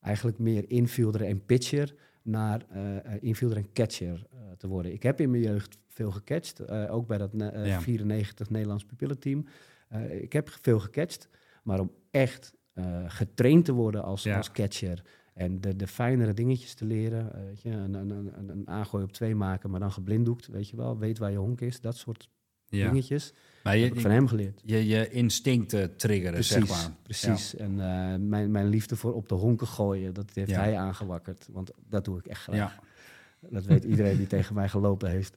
eigenlijk meer infielder en pitcher naar infielder en catcher te worden. Ik heb in mijn jeugd veel gecatcht, eh, ook bij dat ne- eh, Ja. 94 Nederlands pupillenteam. Eh, ik heb veel gecatcht, maar om echt getraind te worden als, Ja. als catcher en de, de fijnere dingetjes te leren, weet je, een, een, een, een aangooi op twee maken, maar dan geblinddoekt, weet je wel, weet waar je honk is, dat soort Ja. dingetjes, Maar heb ik je, van hem geleerd. je, je instincten triggeren, Precies, zeg maar. precies. En mijn, mijn liefde voor op de honken gooien, dat heeft Ja. hij aangewakkerd. Want dat doe ik echt graag. Ja. Dat weet iedereen die [laughs] tegen mij gelopen heeft.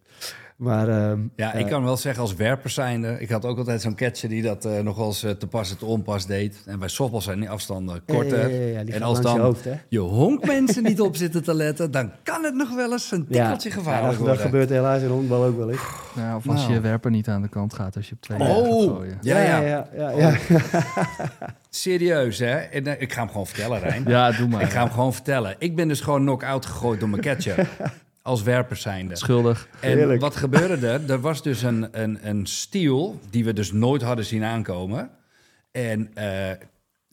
Maar ehm, Ja, ik eh, kan wel zeggen als werper zijnde. Ik had ook altijd zo'n catcher die dat eh, nog wel eens eh, te pas en te onpas deed. En bij softball zijn die afstanden korter. ja, ja, ja, ja, die en gaat als langs je dan hoofd, hè? je honkmensen niet op zitten te letten, dan kan het nog wel eens een tikkeltje ja, gevaarlijk dat, dat worden. gebeurt helaas in honkbal ook wel eens. Nou, of als Nou. je werper niet aan de kant gaat als je op twee gaat Oh, gooien. ja, ja. ja, ja, ja. [laughs] Serieus, hè? En, eh, ik ga hem gewoon vertellen, Rijn. Ja, doe maar. Ik ga hem gewoon vertellen. Ik ben dus gewoon knock-out gegooid door mijn catcher. [laughs] als werper zijnde. Schuldig. En Heerlijk. wat gebeurde er? Er was dus een, een, een steal die we dus nooit hadden zien aankomen. En eh,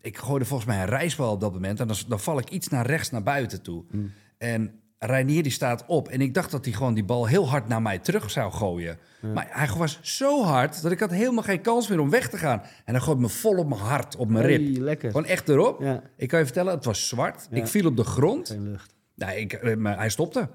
ik gooide volgens mij een reisbal op dat moment. En dan, dan val ik iets naar rechts naar buiten toe. En Reinier die staat op. En ik dacht dat hij gewoon die bal heel hard naar mij terug zou gooien. Maar hij was zo hard dat ik had helemaal geen kans meer om weg te gaan. En hij gooit me vol op mijn hart, op mijn rib. lekker. Gewoon echt erop. Ja, Ik kan je vertellen, het was zwart. Ja. Ik viel op de grond. geen lucht. Nee, ik, eh, maar hij stopte.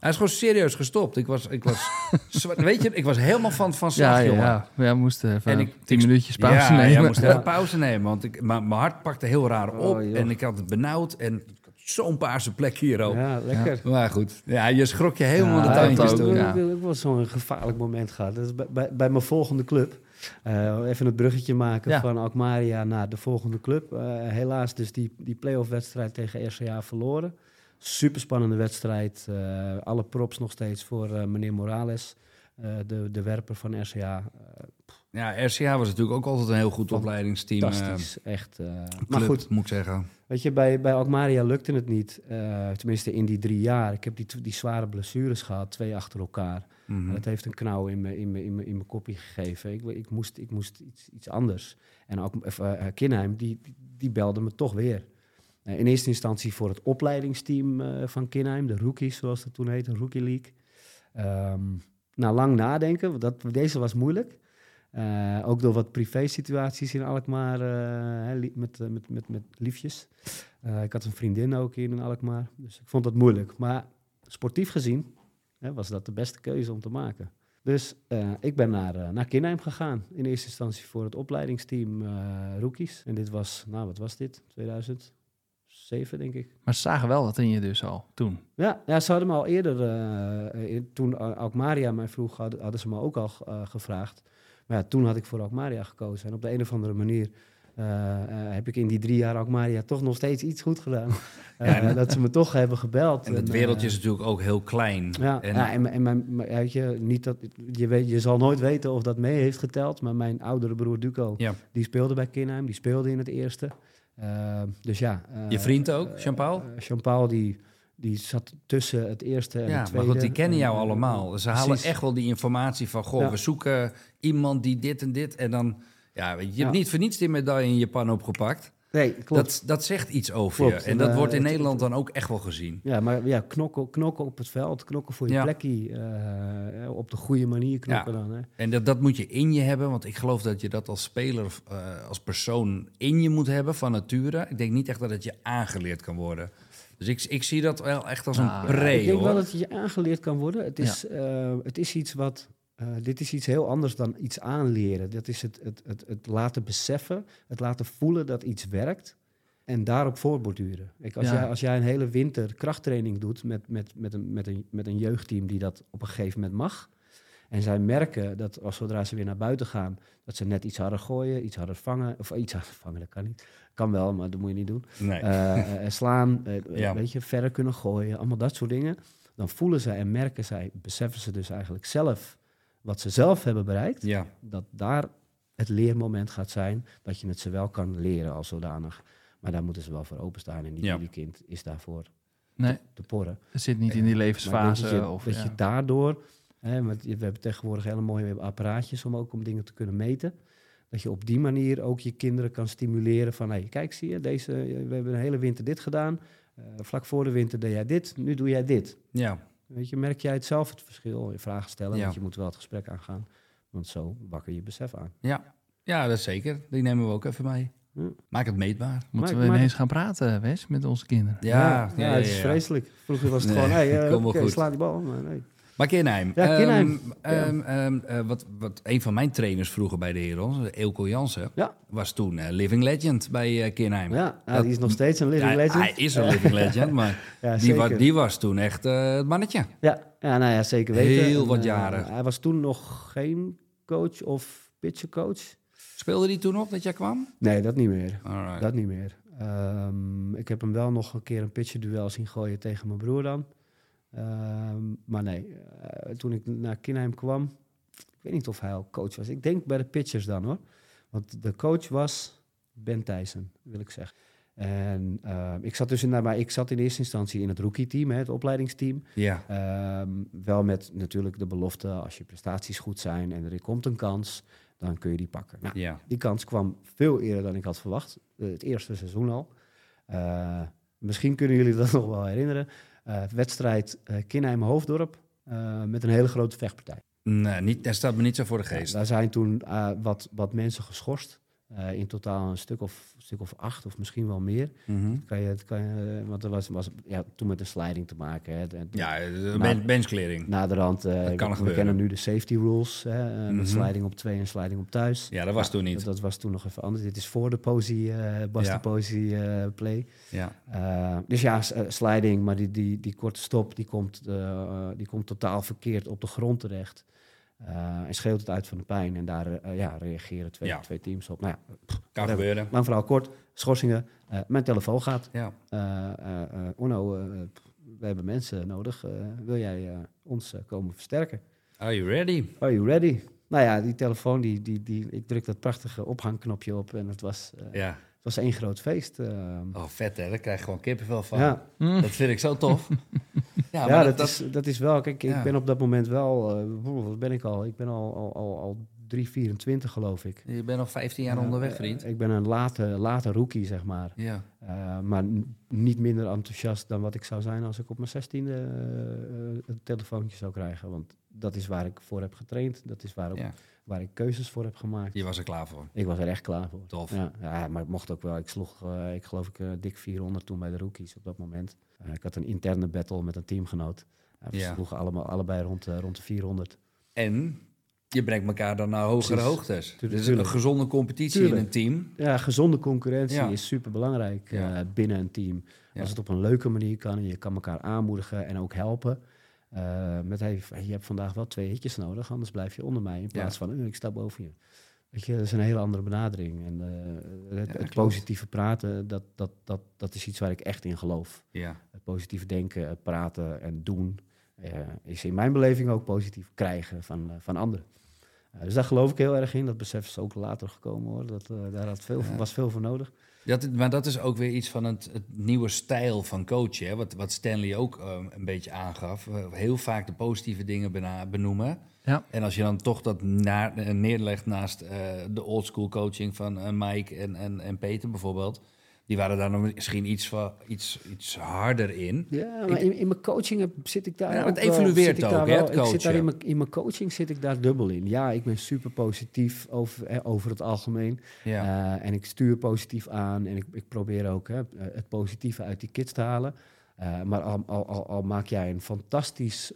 Hij is gewoon serieus gestopt. Ik was, ik was, [laughs] weet je, ik was helemaal van, van slag, Ja, ja, jongen. ja. Ja, we moesten even En ik- tien ik- minuutjes pauze ja, nemen. Ja, moest even pauze nemen, want ik, maar mijn hart pakte heel raar Oh, op. en ik had het benauwd en zo'n paarse plek hier ook. Ja, lekker. Maar goed, ja, je schrok je helemaal Ja, de tuintjes toe. Ik ja. heb ook wel zo'n gevaarlijk moment gehad. Dat is bij, bij, bij mijn volgende club. Eh, even het bruggetje maken Ja. van Alkmaria naar de volgende club. Eh, helaas dus die, die play-off wedstrijd tegen RCA verloren. Super spannende wedstrijd. Eh, alle props nog steeds voor meneer Morales, eh, de, de werper van RCA. Ja, RCA was natuurlijk ook altijd een heel goed opleidingsteam. fantastisch, echt. eh. club, maar goed, moet ik zeggen. Weet je, bij, bij Alkmaria lukte het niet. eh, tenminste, in die drie jaar. Ik heb die, die zware blessures gehad, twee achter elkaar. Mhm. En dat heeft een knauw in mijn in in in koppie gegeven. Ik, ik moest, ik moest iets, iets anders. En ook uh, Kinheim, die, die belde me toch weer. In eerste instantie voor het opleidingsteam van Kinheim, de rookies zoals dat toen heette, Rookie League. Ehm na lang nadenken, dat, deze was moeilijk. Eh, ook door wat privé-situaties in Alkmaar eh, met, eh, met, met, met liefjes. Ik had een vriendin ook in Alkmaar, dus ik vond dat moeilijk. Maar sportief gezien hè, was dat de beste keuze om te maken. Dus ik ben naar, naar Kinheim gegaan. In eerste instantie voor het opleidingsteam rookies. En dit was, nou wat was dit? 2007 denk ik. Maar ze zagen wel wat in je dus al toen. Ja, ja ze hadden me al eerder, in- toen Alkmaria mij vroeg, hadden, hadden ze me ook al gevraagd. Maar ja, toen had ik voor Alkmaria gekozen. En op de een of andere manier eh, eh, heb ik in die drie jaar Alkmaria toch nog steeds iets goed gedaan. [laughs] Eh, Ja, dat ze me toch hebben gebeld. En het wereldje is natuurlijk ook heel klein. ja, en, ja, en, en mijn, weet je, niet dat, je, weet, je zal nooit weten of dat mee heeft geteld, maar mijn oudere broer Duco, Ja. die speelde bij Kinheim, die speelde in het eerste. Dus ja. Je vriend ook, Jean-Paul? Jean-Paul, die, die zat tussen het eerste en ja, het maar tweede. goed, die kennen jou Eh, allemaal. Ze halen precies. echt wel die informatie van... Goh, Ja. we zoeken iemand die dit en dit. En dan... Ja, je, hebt Ja. niet voor niets die medaille in je pan opgepakt. Nee, klopt. Dat, dat zegt iets over Klopt. je. En dat En, wordt in eh, het- Nederland dan ook echt wel gezien. Ja, maar ja, knokken, knokken op het veld, knokken voor je Ja. plekje, eh, op de goede manier knokken Ja. dan. Hè. En dat, dat moet je in je hebben, want ik geloof dat je dat als speler, eh, als persoon in je moet hebben van nature. Ik denk niet echt dat het je aangeleerd kan worden. Dus ik, ik zie dat wel echt als een pre, ik denk hoor. wel dat het je aangeleerd kan worden. Het is, eh, het is iets wat. eh, dit is iets heel anders dan iets aanleren. Dat is het, het, het, het laten beseffen, het laten voelen dat iets werkt. En daarop voortborduren. Ik, als, Ja. jij, als jij een hele winter krachttraining doet met, met, met, een, met, een, met een jeugdteam die dat op een gegeven moment mag. En zij merken dat als zodra ze weer naar buiten gaan, dat ze net iets harder gooien, iets harder vangen. Of iets harder [laughs] vangen, dat kan niet. Kan wel, maar dat moet je niet doen. Nee. Eh, eh, slaan, eh, Ja. weet je, verder kunnen gooien, allemaal dat soort dingen. Dan voelen zij en merken zij, beseffen ze dus eigenlijk zelf wat ze zelf hebben bereikt. ja, Dat daar het leermoment gaat zijn, dat je het ze wel kan leren als zodanig. Maar daar moeten ze wel voor openstaan en niet Ja. ieder kind is daarvoor Nee, te porren. het zit niet in die levensfase. dat je, of, dat ja. je daardoor, hè, want je- we hebben tegenwoordig hele mooie apparaatjes om ook om dingen te kunnen meten. Dat je op die manier ook je kinderen kan stimuleren van, hey, kijk, zie je, deze, we hebben een hele winter dit gedaan. Eh, vlak voor de winter deed jij dit, nu doe jij dit. ja, Weet je, merk jij het zelf het verschil? Je vragen stellen, Ja. want je moet wel het gesprek aangaan. Want zo wakker je besef aan. ja. Ja, dat is zeker. Die nemen we ook even mee. Ja. Maak het meetbaar. Moeten we ineens gaan praten, Wes, met onze kinderen? Ja, ja, het is vreselijk. Vroeger was het Nee, gewoon, hey, [laughs] eh, kom wel oké, goed. sla die bal. Maar nee. Maar Kinheim. Ja, Kinheim. ehm, ehm, ehm, eh, wat, wat een van mijn trainers vroeger bij de Herons, Eelco Jansen, Ja. was toen eh, living legend bij eh Kinheim. Ja, Dat- die is nog steeds een living Ja, legend. Hij is een living [laughs] legend, maar die, wa- zeker. die was toen echt het mannetje. Ja, ja, nou ja, zeker weten. Heel wat jaren. hij was toen nog geen coach of pitchercoach. Speelde die toen nog dat jij kwam? Nee, dat niet meer. Alright. Dat niet meer. Ik heb hem wel nog een keer een pitcherduel zien gooien tegen mijn broer dan. Ehm, maar nee, eh, toen ik naar Kinheim kwam, ik weet niet of hij al coach was. Ik denk bij de pitchers dan hoor. Want de coach was Ben Thijssen, wil ik zeggen. En ehm, ik zat dus in, nou, maar ik zat in eerste instantie in het rookie-team, het opleidingsteam. Ja, Ehm, wel met natuurlijk de belofte, als je prestaties goed zijn en er komt een kans, dan kun je die pakken. Nou, ja. die kans kwam veel eerder dan ik had verwacht. Eh, het eerste seizoen al. Eh, misschien kunnen jullie dat [laughs] nog wel herinneren. Eh, wedstrijd eh Kinheim-Hoofddorp eh, met een hele grote vechtpartij. Nee, niet, dat staat me niet zo voor de geest. Daar zijn toen wat, wat mensen geschorst. Eh, in totaal een stuk of, stuk of acht of misschien wel meer. Mhm. Kan je, kan je, want er was, was ja, toen met de sliding te maken. Hè, Ja, de ben- benchklering. Naderhand, Dat kan er we kennen nu de safety rules. Hè. Met sliding op twee en sliding op thuis. Ja, dat was Ja, toen niet. Dat, dat was toen nog even anders. Dit is voor de posie, Basti Ja. posie play. Ja, dus ja, sliding, maar die, die, die korte stop, die komt, die komt totaal verkeerd op de grond terecht. Eh, en scheelt het uit van de pijn. En daar eh, ja, reageren twee, Ja. twee teams op. Nou ja, kan gebeuren. lang verhaal kort, schorsingen. Eh, mijn telefoon gaat. Ja. Onno, we hebben mensen nodig. Wil jij ons komen versterken? Are you ready? Are you ready? Nou ja, die telefoon, die, die, die, ik druk dat prachtige ophangknopje op en het was, Ja. Het was één groot feest. eh. Oh, vet hè, daar krijg je gewoon kippenvel van. ja, Hm. Dat vind ik zo tof. [laughs] ja, ja, maar dat, is, dat is wel, kijk, Ja. ik ben op dat moment wel, eh, wat ben ik al? Ik ben al, al, al, al 3, 24 geloof ik. Je bent al 15 jaar onderweg, vriend. Eh, ik ben een late, late rookie, zeg maar. Ja. Eh, maar niet minder enthousiast dan wat ik zou zijn als ik op mijn zestiende eh, een telefoontje zou krijgen. Want dat is waar ik voor heb getraind. Dat is waar, ook, Ja. Waar ik keuzes voor heb gemaakt. Je was er klaar voor. Ik was er echt klaar voor. Tof. Ja, ja, maar het mocht ook wel. Ik sloeg, eh, ik geloof ik, eh, dik 400 toen bij de rookies op dat moment. Eh, ik had een interne battle met een teamgenoot. We Ja. sloegen allemaal, allebei rond, rond de 400. En je brengt elkaar dan naar hogere Precies. hoogtes. Tuurlijk, Dus tuurlijk. een gezonde competitie Tuurlijk. in een team. Ja, gezonde concurrentie Ja. is super belangrijk Ja. binnen een team. Ja. Als het op een leuke manier kan en je kan elkaar aanmoedigen en ook helpen. Eh, met hey, je hebt vandaag wel twee hitjes nodig, anders blijf je onder mij. In plaats van, ik sta boven je. Weet je, dat is een hele andere benadering. En eh, het, Ja, het klopt. positieve praten, dat, dat, dat, dat is iets waar ik echt in geloof. Ja. Het positieve denken, praten en doen eh, is in mijn beleving ook positief krijgen van, van anderen. Dus daar geloof ik heel erg in. Dat besef is ook later gekomen hoor. Dat, daar had veel, was veel voor nodig. Dat, maar dat is ook weer iets van het, het nieuwe stijl van coachen. Hè? Wat, wat Stanley ook eh, een beetje aangaf. Heel vaak de positieve dingen bena- benoemen. Ja. En als je dan toch dat eh, neerlegt naast eh, de oldschool coaching van Mike en, en, en Peter bijvoorbeeld. Die waren daar nog misschien iets, van, iets, iets harder in. Ja, maar in, in mijn coaching zit ik daar Ja, ook het evolueert ook, daar het Ik zit daar in mijn, in mijn coaching zit ik daar dubbel in. Ja, ik ben super positief over, eh, over het algemeen. Ja. Eh, en ik stuur positief aan en ik, ik probeer ook hè, eh, het positieve uit die kids te halen. Eh, maar al, al, al, al maak jij een fantastisch,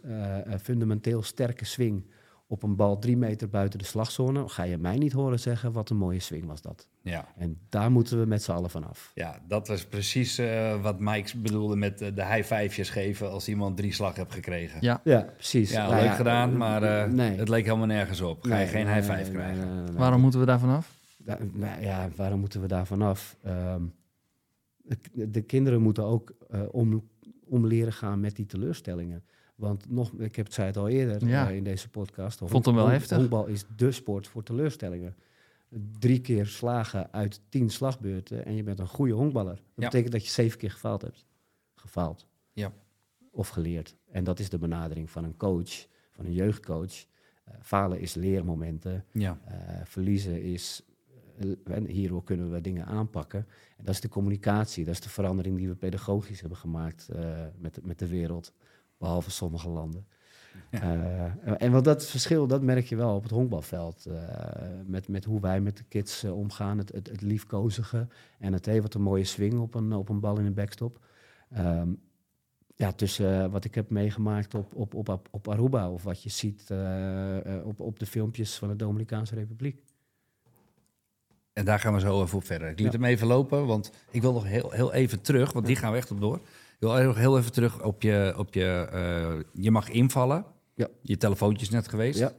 fundamenteel sterke swing op een bal drie meter buiten de slagzone, ga je mij niet horen zeggen wat een mooie swing was dat. ja. En daar moeten we met z'n allen vanaf. Ja, dat was precies eh, wat Mike bedoelde met eh, de high fivejes geven als iemand drie slag hebt gekregen. Ja. Ja, precies. Ja, Nou leuk ja, gedaan, eh, maar eh, nee. het leek helemaal nergens op. Ga je Nee, geen high five nee, krijgen. nee, nee, nee. Waarom moeten we daar vanaf? Da- nou ja, waarom moeten we daar vanaf? Ehm, de, de kinderen moeten ook om, om leren gaan met die teleurstellingen. Want nog, ik heb het zei het al eerder Ja. eh, in deze podcast. Vond hem wel honk- heftig. Honkbal is de sport voor teleurstellingen. Drie keer slagen uit tien slagbeurten en je bent een goede honkballer. Dat Ja. betekent dat je zeven keer gefaald hebt. Gefaald. Ja. Of geleerd. En dat is de benadering van een coach, van een jeugdcoach. Eh, falen is leermomenten. Ja. Eh, verliezen is, en hierdoor kunnen we dingen aanpakken. En dat is de communicatie, dat is de verandering die we pedagogisch hebben gemaakt met, met de wereld, behalve sommige landen. Eh, en wat dat verschil, dat merk je wel op het honkbalveld. eh, met, met hoe wij met de kids eh, omgaan, het, het, het liefkozige en het, hey, wat een mooie swing op een, op een bal in een backstop. Ehm, ja, tussen wat ik heb meegemaakt op, op, op, op Aruba of wat je ziet op, op de filmpjes van de Dominicaanse Republiek. En daar gaan we zo even op verder. Ik liet Ja. hem even lopen, want ik wil nog heel, heel even terug, want die gaan we echt op door. Wil nog heel even terug op je, op je, eh, je mag invallen. Ja. Je telefoontje is net geweest. Ja.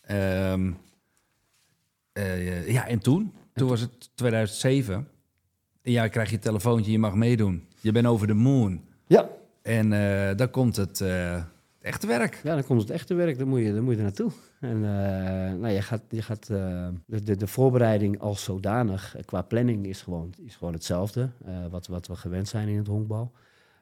Ehm, eh, ja, en toen? Toen was het 2007. En ja, krijg je een telefoontje, je mag meedoen. Je bent over de moon. Ja. En eh dan komt het eh, echte werk. ja, dan komt het echte werk, dan moet je, dan moet je er naartoe. En nou, je gaat, je gaat, de, de, de voorbereiding als zodanig, qua planning, is gewoon, is gewoon hetzelfde. wat, wat we gewend zijn in het honkbal.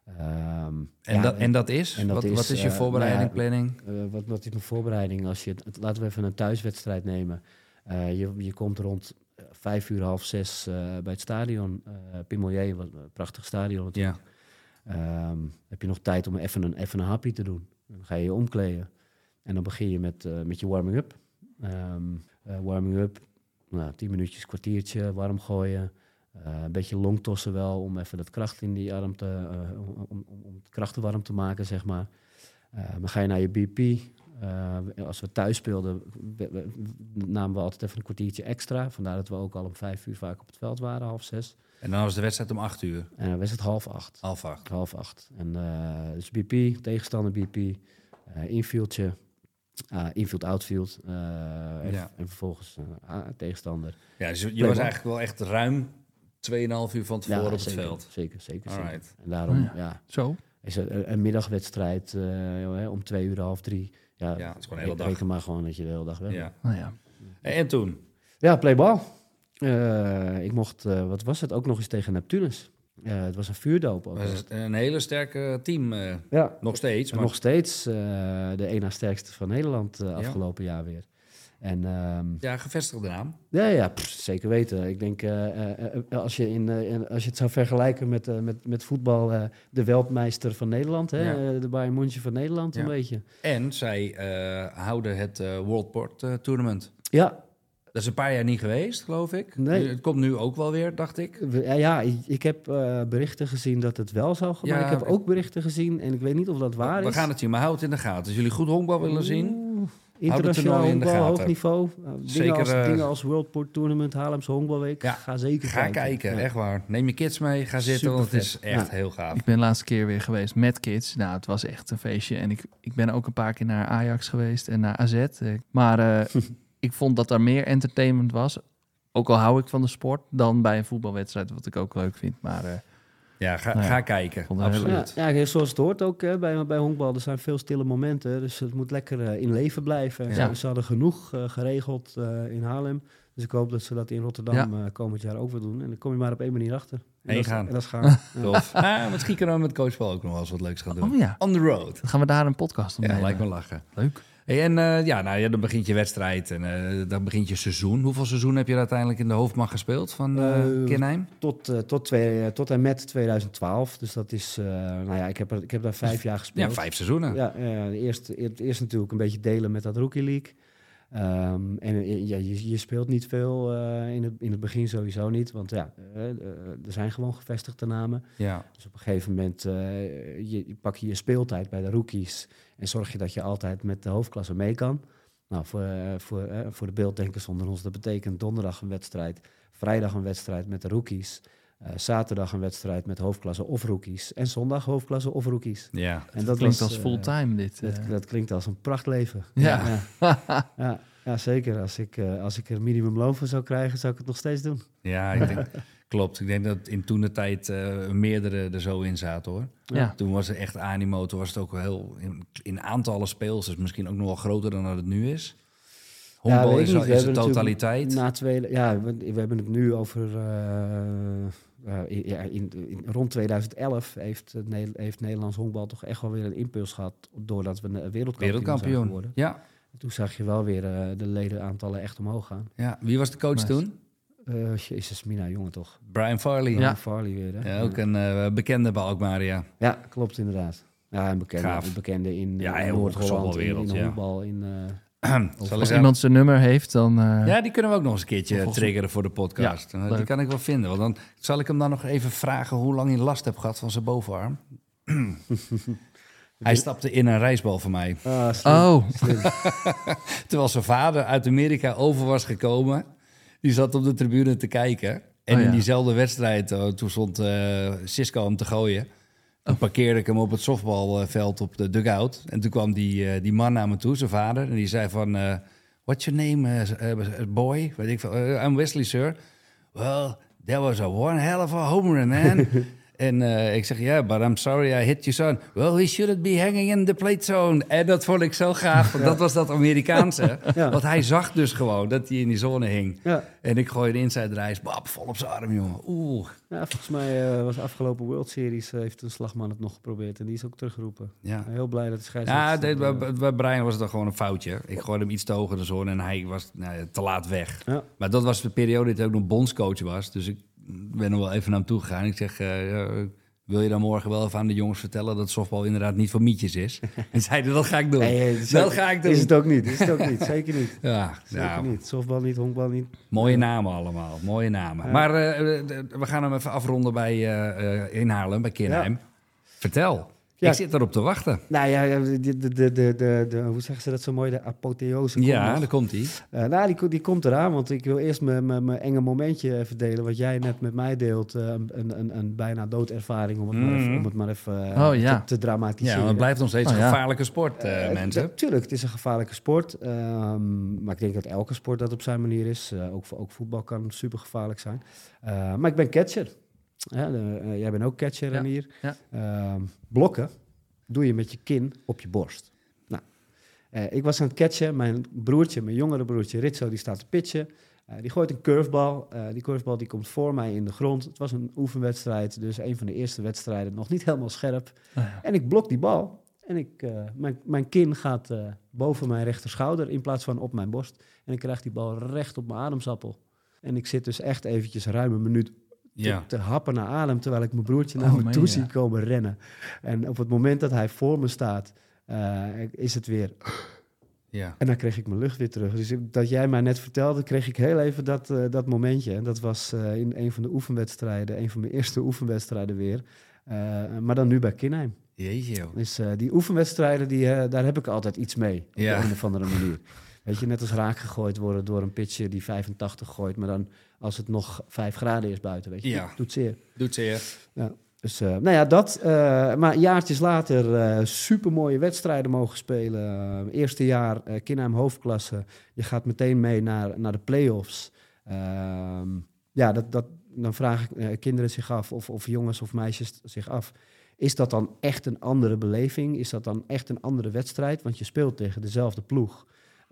Ehm, En, ja, dat, en dat is? en dat wat, is, wat is je eh, voorbereiding, nou ja, planning? Eh, wat, wat is mijn voorbereiding? Als je, laten we even een thuiswedstrijd nemen. Eh, je, je komt rond vijf uur, half zes bij het stadion. eh Pimolier, wat een prachtig stadion natuurlijk. Ja. Ehm, heb je nog tijd om even een, even een hapje te doen. Dan ga je je omkleden. En dan begin je met, met je warming-up. Ehm, eh, warming-up, nou, tien minuutjes, kwartiertje, warm gooien. Eh, een beetje longtossen wel, om even dat kracht in die arm te... eh, om, om, om krachten warm te maken, zeg maar. Eh, dan ga je naar je BP. Als we thuis speelden, namen we altijd even een kwartiertje extra. Vandaar dat we ook al om vijf uur vaak op het veld waren, half zes. En dan was de wedstrijd om acht uur, En dan was het half acht. half acht. Half acht. En dus BP, tegenstander BP, infieldje, ah, infield, outfield. en, Ja. en vervolgens tegenstander. Ja, dus je Playboy. was eigenlijk wel echt ruim 2,5 uur van tevoren op het veld. Zeker, zeker. zeker. Alright. En daarom Oh ja. ja. Zo. is er een, een middagwedstrijd eh, om twee uur, half drie. Ja, Ja, het is gewoon de hele dag. Reken maar gewoon dat je de hele dag weg bent. Ja. Nou ja. En toen? Ja, playbal. Eh, ik mocht, eh, wat was het, ook nog eens tegen Neptunus. Eh, het was een vuurdoop ook. Was het een hele sterke team. eh, Ja, nog steeds. Maar nog steeds eh, de één na sterkste van Nederland Ja. afgelopen jaar weer. En ehm, ja, gevestigde naam. ja, ja pff, zeker weten. Ik denk, eh, eh, eh, als, je in, als je het zou vergelijken met, met, met voetbal, de wereldmeister van Nederland, hè? Ja. de Bayern München van Nederland, Ja. een beetje. En zij houden het World Port Tournament. Ja, Dat is een paar jaar niet geweest, geloof ik. Nee. Het komt nu ook wel weer, dacht ik. we- ja, ja ik, heb berichten gezien dat het wel zou gaan, maar Ja, ik heb ook berichten gezien, en ik weet niet of dat waar We is. gaan het zien, maar houd het in de gaten. Als jullie goed honkbal willen zien, Internationaal in de honkbal, hoog niveau. Uh, dingen, Zeker, als, eh, dingen als World Port Tournament, Haarlemse Honkbalweek. Ja, ga zeker ga kijken. kijken. Ja. Echt waar. Neem je kids mee, ga zitten, want het is echt heel gaaf. Ik ben de laatste keer weer geweest met kids. Nou, het was echt een feestje. En ik, ik ben ook een paar keer naar Ajax geweest en naar AZ. Eh, Maar eh, [laughs] ik vond dat er meer entertainment was. Ook al hou ik van de sport, dan bij een voetbalwedstrijd, wat ik ook leuk vind. Maar eh, Ja, ga, Nou ja, ga kijken. Absoluut. Ja, ja, zoals het hoort ook hè, bij, bij honkbal. Er zijn veel stille momenten, dus het moet lekker eh, in leven blijven. Ja. Ze, ze hadden genoeg eh, geregeld eh, in Haarlem. Dus ik hoop dat ze dat in Rotterdam Ja. eh, komend jaar ook weer doen. En dan kom je maar op één manier achter. En dat is- gaan. En dat is gaan. [laughs] Tof. Ah, [laughs] misschien kunnen we met Coach Paul ook nog wel eens wat leuks gaan doen. oh ja, On the road. dan gaan we daar een podcast om Ja, lijkt me lachen. Leuk. Hey, en eh, ja, nou, ja, dan begint je wedstrijd en eh, dan begint je seizoen. Hoeveel seizoen heb je uiteindelijk in de hoofdmacht gespeeld van eh Eh, Kinheim? Tot, tot, twee, tot en met 2012. Dus dat is, nou ja, ik heb, er, ik heb daar vijf jaar Ja, gespeeld. vijf seizoenen. Ja, ja eerst, eerst, eerst natuurlijk een beetje delen met dat Rookie League. Ehm, en eh, ja, je, je speelt niet veel eh, in, het, in het begin sowieso niet. Want ja, eh, er zijn gewoon gevestigde namen. Ja. Dus op een gegeven moment je, je pak je je speeltijd bij de rookies. En zorg je dat je altijd met de hoofdklasse mee kan. Nou, voor, voor, voor de beelddenkers onder ons, dat betekent donderdag een wedstrijd. Vrijdag een wedstrijd met de rookies. Eh, zaterdag een wedstrijd met hoofdklasse of rookies. En zondag hoofdklasse of rookies. Ja. En Dat klinkt was, als eh, fulltime dit. dat, eh. dat klinkt als een prachtleven. Ja. Ja, [laughs] ja, ja, zeker. Als ik, eh, als ik er minimumloon voor zou krijgen, zou ik het nog steeds doen. Ja, ik denk, [laughs] klopt. Ik denk dat in toen de tijd eh, meerdere er zo in zaten hoor. ja. Toen was het echt animo, toen was het ook wel heel in, in aantallen speels, dus misschien ook nog wel groter dan dat het nu is. Honkbal is, de totaliteit. Na twee, ja, we, we hebben het nu over. eh, in, ja, in, in- rond 2011 heeft, heeft Nederlands honkbal toch echt wel weer een impuls gehad. Doordat we een wereldkampioen, zijn Wereldkampioen. geworden. Ja, Toen zag je wel weer eh, de ledenaantallen echt omhoog gaan. ja. Wie was de coach Nice. toen? Eh jezus, Mina, jongen toch? Brian Farley. Ja. Ja. Farley weer. Hè? Ja, ook een eh, bekende bij Alkmaar, ja. Ja, klopt inderdaad. Ja, een bekende, Gaaf. een bekende in, Ja, in Noord-Holland, in, in ja. honkbal, in... eh, Zal Als iemand zijn nummer heeft, dan... eh, Ja, die kunnen we ook nog eens een keertje Volgens- triggeren voor de podcast. Ja, die kan ik wel vinden. Want dan zal ik hem dan nog even vragen hoe lang hij last heeft gehad van zijn bovenarm. [clears throat] hij stapte in een reisbal voor mij. ah, slim, Oh, slim. [laughs] Terwijl zijn vader uit Amerika over was gekomen. Die zat op de tribune te kijken. En Oh, ja. in diezelfde wedstrijd, eh, toen stond eh Cisco hem te gooien. Toen parkeerde ik hem op het softbalveld op de dugout. En toen kwam die, eh, die man naar me toe, zijn vader. En die zei van, eh, what's your name, eh, boy? Weet ik veel, "Eh, I'm Wesley, sir. Well, that was a one hell of a home run, man. [laughs] en eh, ik zeg, ja, yeah, but I'm sorry I hit your son. Well, he shouldn't be hanging in the plate zone. En dat vond ik zo gaaf, want dat was dat Amerikaanse. [laughs] Ja. Want hij zag dus gewoon dat hij in die zone hing. Ja. En ik gooi de inside reis, bap, vol op zijn arm, jongen. Oeh. Ja, volgens mij eh, was de afgelopen World Series eh, heeft een slagman het nog geprobeerd en die is ook teruggeroepen. Ja. Heel blij dat de Ja, scheidsrechter... eh, bij, bij Brian was het dan gewoon een foutje. Ik gooide hem iets te hoog in de zone en hij was nou, ja, te laat weg. ja. Maar dat was de periode dat hij ook nog bondscoach was. Dus ik ben er wel even naar hem toe gegaan. Ik zeg, eh, wil je dan morgen wel even aan de jongens vertellen dat softbal inderdaad niet voor mietjes is? [laughs] en zeiden, dat ga ik doen. Nee, is dat ook- ga ik doen. Is het ook niet, is het ook niet. Zeker niet. [laughs] Ja, Zeker ja, niet. Softbal niet, honkbal niet. mooie namen allemaal. Mooie namen. Ja. Maar eh, eh, we gaan hem even afronden bij, eh, eh, in Haarlem, bij Kinheim. Vertel. Ja. Ik zit erop te wachten. Nou ja, de, de, de, de, hoe zeggen ze dat zo mooi? De apotheose. Ja, nog. daar komt hij. Eh, nou, die, ko- die komt eraan, want ik wil eerst mijn- mijn mijn enge momentje even delen. Wat jij net met mij deelt. eh, een, een, een bijna doodervaring, om het maar even, Mhm. om het maar even eh, Oh, ja. te, te dramatiseren. Ja, het blijft nog steeds Oh, een gevaarlijke sport, mensen. Natuurlijk, het is een gevaarlijke sport. ehm, maar ik denk dat elke sport dat op zijn manier is. Ook, ook voetbal kan super gevaarlijk zijn. Maar ik ben catcher. Ja, de- eh, jij bent ook catcher, Ja, Renier. ja. Ehm, blokken doe je met je kin op je borst. Nou, eh, ik was aan het catchen. Mijn broertje, mijn jongere broertje Ritso, die staat te pitchen. Eh, die gooit een curvebal. Die curvebal die komt voor mij in de grond. Het was een oefenwedstrijd, dus een van de eerste wedstrijden. Nog niet helemaal scherp. Ja. En ik blok die bal. En ik, mijn, mijn kin gaat boven mijn rechterschouder in plaats van op mijn borst. En ik krijg die bal recht op mijn ademsappel. En ik zit dus echt eventjes ruim een minuut Ja. te happen naar adem... terwijl ik mijn broertje naar Oh, me toe zie komen rennen. En op het moment dat hij voor me staat, eh, is het weer... ja. En dan kreeg ik mijn lucht weer terug. Dus dat jij mij net vertelde, kreeg ik heel even dat, eh, dat momentje. En dat was eh, in een van de oefenwedstrijden, een van mijn eerste oefenwedstrijden weer. Eh, maar dan nu bij Kinheim. Jeetje, joh. Dus eh, die oefenwedstrijden, die, daar heb ik altijd iets mee. Op Ja. de een of andere manier. [laughs] Weet je, net als raak gegooid worden door een pitcher die 85 gooit. Maar dan als het nog 5 graden is buiten, weet je. Ja. Doet zeer. Doet zeer. Ja. Dus uh, nou ja, dat. Uh, maar jaartjes later uh, super mooie wedstrijden mogen spelen. eerste jaar Kinheim hoofdklasse. Je gaat meteen mee naar, naar de play-offs. Ehm, ja, dat, dat, dan vragen kinderen zich af, of, of jongens of meisjes zich af. Is dat dan echt een andere beleving? Is dat dan echt een andere wedstrijd? Want je speelt tegen dezelfde ploeg.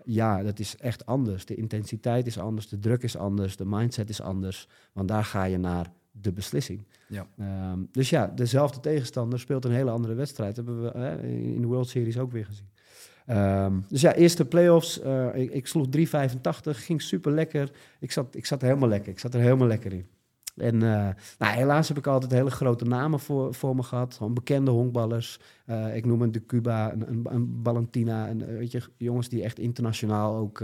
Ja, dat is echt anders. De intensiteit is anders, de druk is anders, de mindset is anders. Want daar ga je naar de beslissing. Ja. Ehm, dus ja, dezelfde tegenstander speelt een hele andere wedstrijd. Dat hebben we in de World Series ook weer gezien. Ehm, dus ja, eerste playoffs. Uh, ik, ik sloeg 3,85, ging super lekker. Ik zat, ik zat helemaal lekker. Ik zat er helemaal lekker in. En uh, nou, helaas heb ik altijd hele grote namen voor, voor me gehad. Gewoon bekende honkballers. Uh, ik noem een De Cuba, een, een, een Valentina. En, weet je, jongens die echt internationaal ook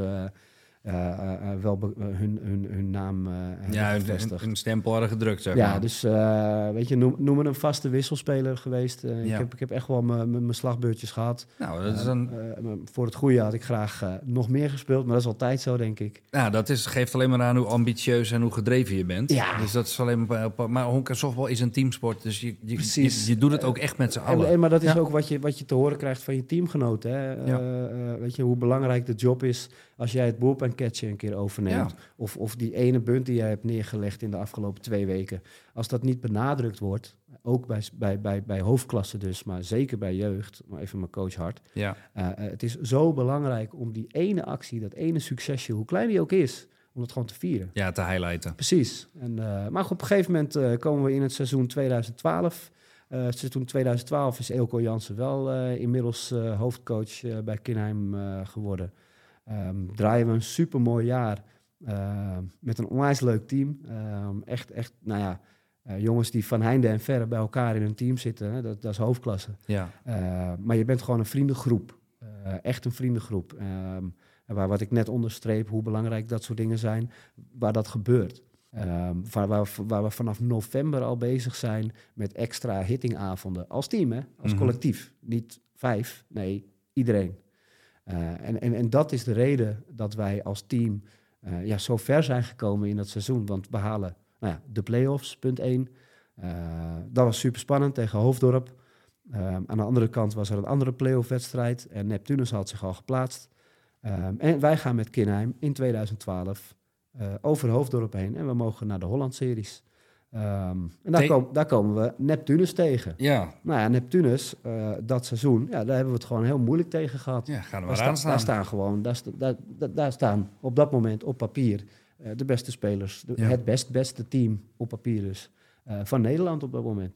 wel hun, hun, hun naam ja, hun, hun, stempel hadden gedrukt, zeg Ja, dus weet je, noem, noem een vaste wisselspeler geweest. Ja. ik, heb, ik heb echt wel mijn slagbeurtjes gehad. Nou, dat is dan... voor het goede had ik graag nog meer gespeeld, maar dat is altijd zo, denk ik. Ja, dat is, geeft alleen maar aan hoe ambitieus en hoe gedreven je bent. Ja. Dus dat is alleen maar... Maar honk en softball is een teamsport, dus je, je, je, je, doet het ook echt met z'n allen. En, maar dat is ook wat je, wat je te horen krijgt van je teamgenoten. Hè? weet je, hoe belangrijk de job is als jij het bullpen een keer overneemt. Of, of die ene bunt die jij hebt neergelegd in de afgelopen twee weken. Als dat niet benadrukt wordt, ook bij, bij, bij, bij hoofdklasse dus, maar zeker bij jeugd, maar even mijn coach hart. Ja. Uh, het is zo belangrijk om die ene actie, dat ene succesje, hoe klein die ook is, om het gewoon te vieren. Ja, te highlighten. Precies. En, uh, maar op een gegeven moment uh, komen we in het seizoen 2012. Uh, seizoen 2012 is Eelco Jansen wel inmiddels hoofdcoach bij Kinheim geworden. Um, draaien we een super mooi jaar uh, met een onwijs leuk team. Um, echt, echt, nou ja, uh, jongens die van heinde en verre bij elkaar in een team zitten, hè, dat, dat, is hoofdklasse. Ja. Uh, maar je bent gewoon een vriendengroep. echt een vriendengroep. Um, waar wat ik net onderstreep, hoe belangrijk dat soort dingen zijn, waar dat gebeurt. Waar, waar, waar, we vanaf november al bezig zijn met extra hittingavonden als team, hè? als mm -hmm. collectief. Niet vijf, nee, iedereen. Uh, en, en, en dat is de reden dat wij als team uh, ja, zo ver zijn gekomen in dat seizoen. Want we halen nou ja, de play-offs, punt 1. Uh, eh, dat was super spannend tegen Hoofddorp. aan de andere kant was er een andere play-off wedstrijd. En Neptunus had zich al geplaatst. en wij gaan met Kinheim in 2012 over Hoofddorp heen. En we mogen naar de Holland-series. Um, en daar, kom, daar, komen we Neptunus tegen. Ja. Nou ja, Neptunus, uh, dat seizoen, ja, daar hebben we het gewoon heel moeilijk tegen gehad. Ja, gaan we daar, sta, staan. daar staan gewoon, daar, daar, daar, staan op dat moment op papier uh, de beste spelers. De, ja. Het best, beste team op papier dus. Uh, van Nederland op dat moment.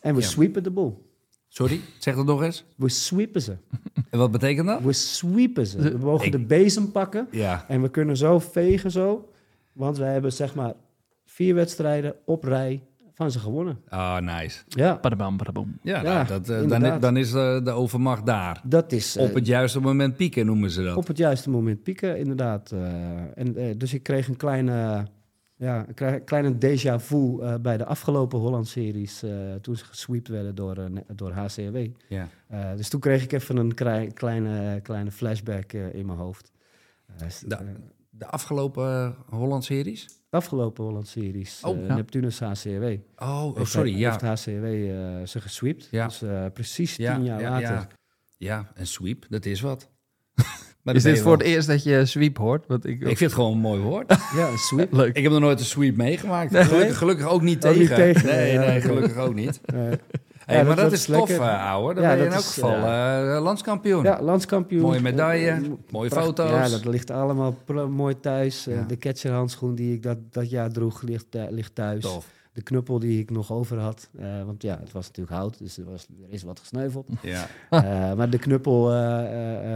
En we ja. sweepen de boel. Sorry, zeg dat nog eens. We sweepen ze. [laughs] En wat betekent dat? We sweepen ze. We mogen Ik... de bezem pakken. Ja. En we kunnen zo vegen zo. Want wij hebben zeg maar vier wedstrijden op rij van ze gewonnen. Ah, nice. Ja. Badabam, badabam. Ja, ja nou, dat, uh, dan, dan, is uh, de overmacht daar. Dat is... Uh, op het juiste moment pieken noemen ze dat. Op het juiste moment pieken, inderdaad. en, dus ik kreeg een kleine, ja, een kleine déjà vu bij de afgelopen Holland-series... toen ze gesweept werden door, door HCW. Ja. dus toen kreeg ik even een kleine, kleine flashback in mijn hoofd. de, de afgelopen Holland-series? Afgelopen Holland-series. Oh, uh, Neptunus HCW. Oh, oh sorry, ja. Heeft HCW uh, eh, ze gesweept. Ja. Dus uh, precies ja, tien jaar ja, later. Ja. ja, een sweep, dat is wat. [laughs] maar is dit voor het eerst dat je sweep hoort? Want ik, ik vind het gewoon een mooi woord. [laughs] ja, een sweep. Leuk. Ik heb nog nooit een sweep meegemaakt. Nee. Gelukkig, gelukkig, ook niet tegen. Ook niet tegen. Nee, nee, gelukkig ook niet. Hey, ja, maar dat, dat is tof, uh, ouwe. Dan ja, ben je in elk geval uh, landskampioen. Ja, landskampioen. Mooie medaille, uh, mooie pracht, foto's. Ja, dat ligt allemaal mooi thuis. De catcherhandschoen die ik dat, dat jaar droeg, ligt, ligt thuis. Tof. De knuppel die ik nog over had. want ja, het was natuurlijk hout, dus er, was, er is wat gesneuveld. Ja. [laughs] maar de knuppel,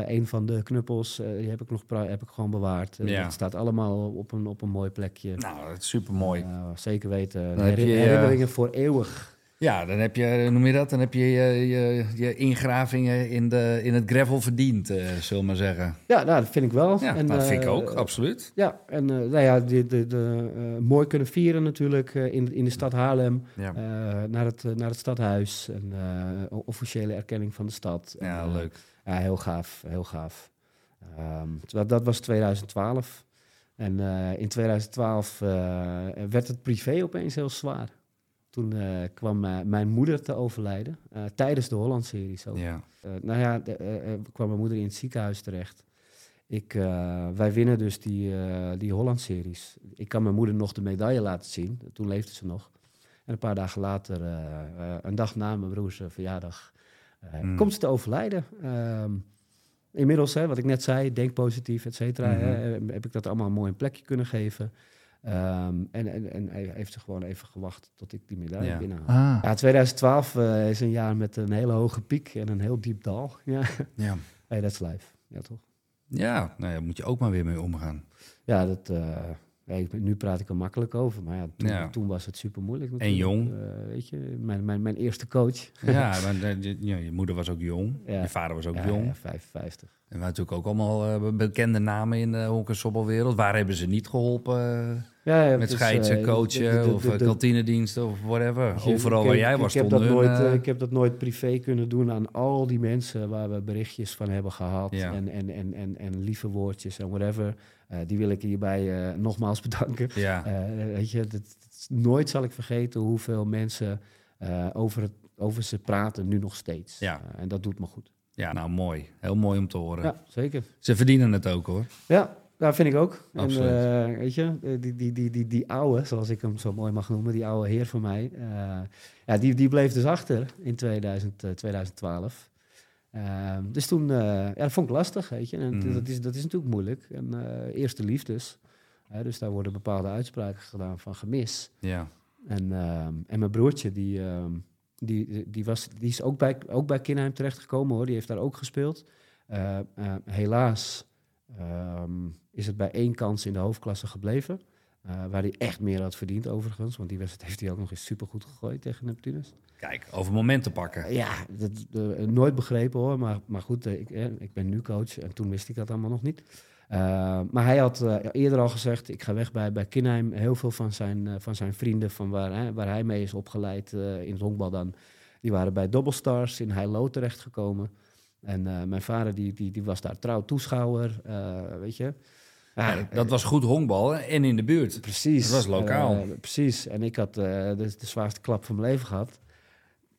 een van de knuppels, die heb ik nog heb ik gewoon bewaard. Ja. Het staat allemaal op een, op een mooi plekje. Nou, dat is super mooi. zeker weten. Herinneringen voor eeuwig. Ja, dan heb je, noem je dat, dan heb je je, je, je ingravingen in, de, in het gravel verdiend, uh, zullen we maar zeggen. Ja, nou, dat vind ik wel. Ja, en, dat vind ik uh, ook, absoluut. Ja, en uh, nou ja, de, de, de, mooi kunnen vieren natuurlijk in, in de stad Haarlem, ja. naar, het, naar het stadhuis, en officiële erkenning van de stad. Ja, en, leuk. Ja, heel gaaf, heel gaaf. Um, dat was 2012. En in 2012 werd het privé opeens heel zwaar. Toen eh, kwam eh, mijn moeder te overlijden, eh, tijdens de Holland-series ook. Ja. Nou ja, de, kwam mijn moeder in het ziekenhuis terecht. Ik, wij winnen dus die, die Holland-series. Ik kan mijn moeder nog de medaille laten zien. Toen leefde ze nog. En een paar dagen later, een dag na mijn broers verjaardag, eh, Mm. komt ze te overlijden. Ehm, inmiddels, hè, wat ik net zei, denk positief, et cetera, Mhm. heb ik dat allemaal mooi een plekje kunnen geven. Ehm, en, en, en hij heeft ze gewoon even gewacht tot ik die medaille Ja. binnenhaal. Ah. Ja, 2012 eh, is een jaar met een hele hoge piek en een heel diep dal. [laughs] Ja, Ja. hey, dat is live. Ja, toch? Ja, nou ja, daar moet je ook maar weer mee omgaan. Ja, dat, eh, nu praat ik er makkelijk over, maar ja, toen, Ja. toen was het super moeilijk. En jong. weet je, mijn, mijn, mijn eerste coach. Ja, [laughs] maar je moeder was ook jong. Ja. Je vader was ook jong. ja, 55. En we hebben natuurlijk ook allemaal eh, bekende namen in de honk- en soppelwereld. Waar hebben ze niet geholpen? Ja, ja, Met scheidsen, eh, coachen de- de- of de- eh, kantinediensten of whatever. Je, Overal ik waar jij was ik heb, dat nooit, eh, eh, ik heb dat nooit privé kunnen doen aan al die mensen waar we berichtjes van hebben gehad. En, en, en, en, en lieve woordjes en whatever. Eh, die wil ik hierbij eh, nogmaals [laughs] bedanken. Ja, Eh, weet je, dat, nooit zal ik vergeten hoeveel mensen over, het, over ze praten, nu nog steeds. Ja. En dat doet me goed. ja, nou mooi. Heel mooi om te horen. Ja, zeker. Ze verdienen het ook hoor. Ja, dat vind ik ook. Absoluut. En, weet je, die, die, die, die, die oude, zoals ik hem zo mooi mag noemen, die oude heer van mij, ja, die, die bleef dus achter in 2000, eh, 2012. Ehm, dus toen, eh, ja, dat vond ik lastig, weet je. En Mhm. dat, is, dat is natuurlijk moeilijk. En eh, eerste liefdes. Hè, dus daar worden bepaalde uitspraken gedaan van gemis. Ja, En, ehm, en mijn broertje, die, ehm, die, die, was, die is ook bij, ook bij Kinheim terechtgekomen hoor. Die heeft daar ook gespeeld. Eh, helaas is het bij één kans in de hoofdklasse gebleven. waar hij echt meer had verdiend overigens. Want die wedstrijd heeft hij ook nog eens supergoed gegooid tegen Neptunus. Kijk, over momenten pakken. Ja, dat, eh, nooit begrepen hoor. Maar, maar goed, eh, ik, eh, ik ben nu coach en toen wist ik dat allemaal nog niet. Maar hij had eerder al gezegd, ik ga weg bij, bij Kinheim. Heel veel van zijn, van zijn vrienden, van waar, waar hij mee is opgeleid in het honkbal dan, die waren bij Double Stars in Heilo terechtgekomen. En mijn vader die, die, die was daar trouw toeschouwer, weet je. Ja, Ja, dat was goed honkbal en in de buurt. Precies. Het was lokaal. Precies. En ik had de, de zwaarste klap van mijn leven gehad.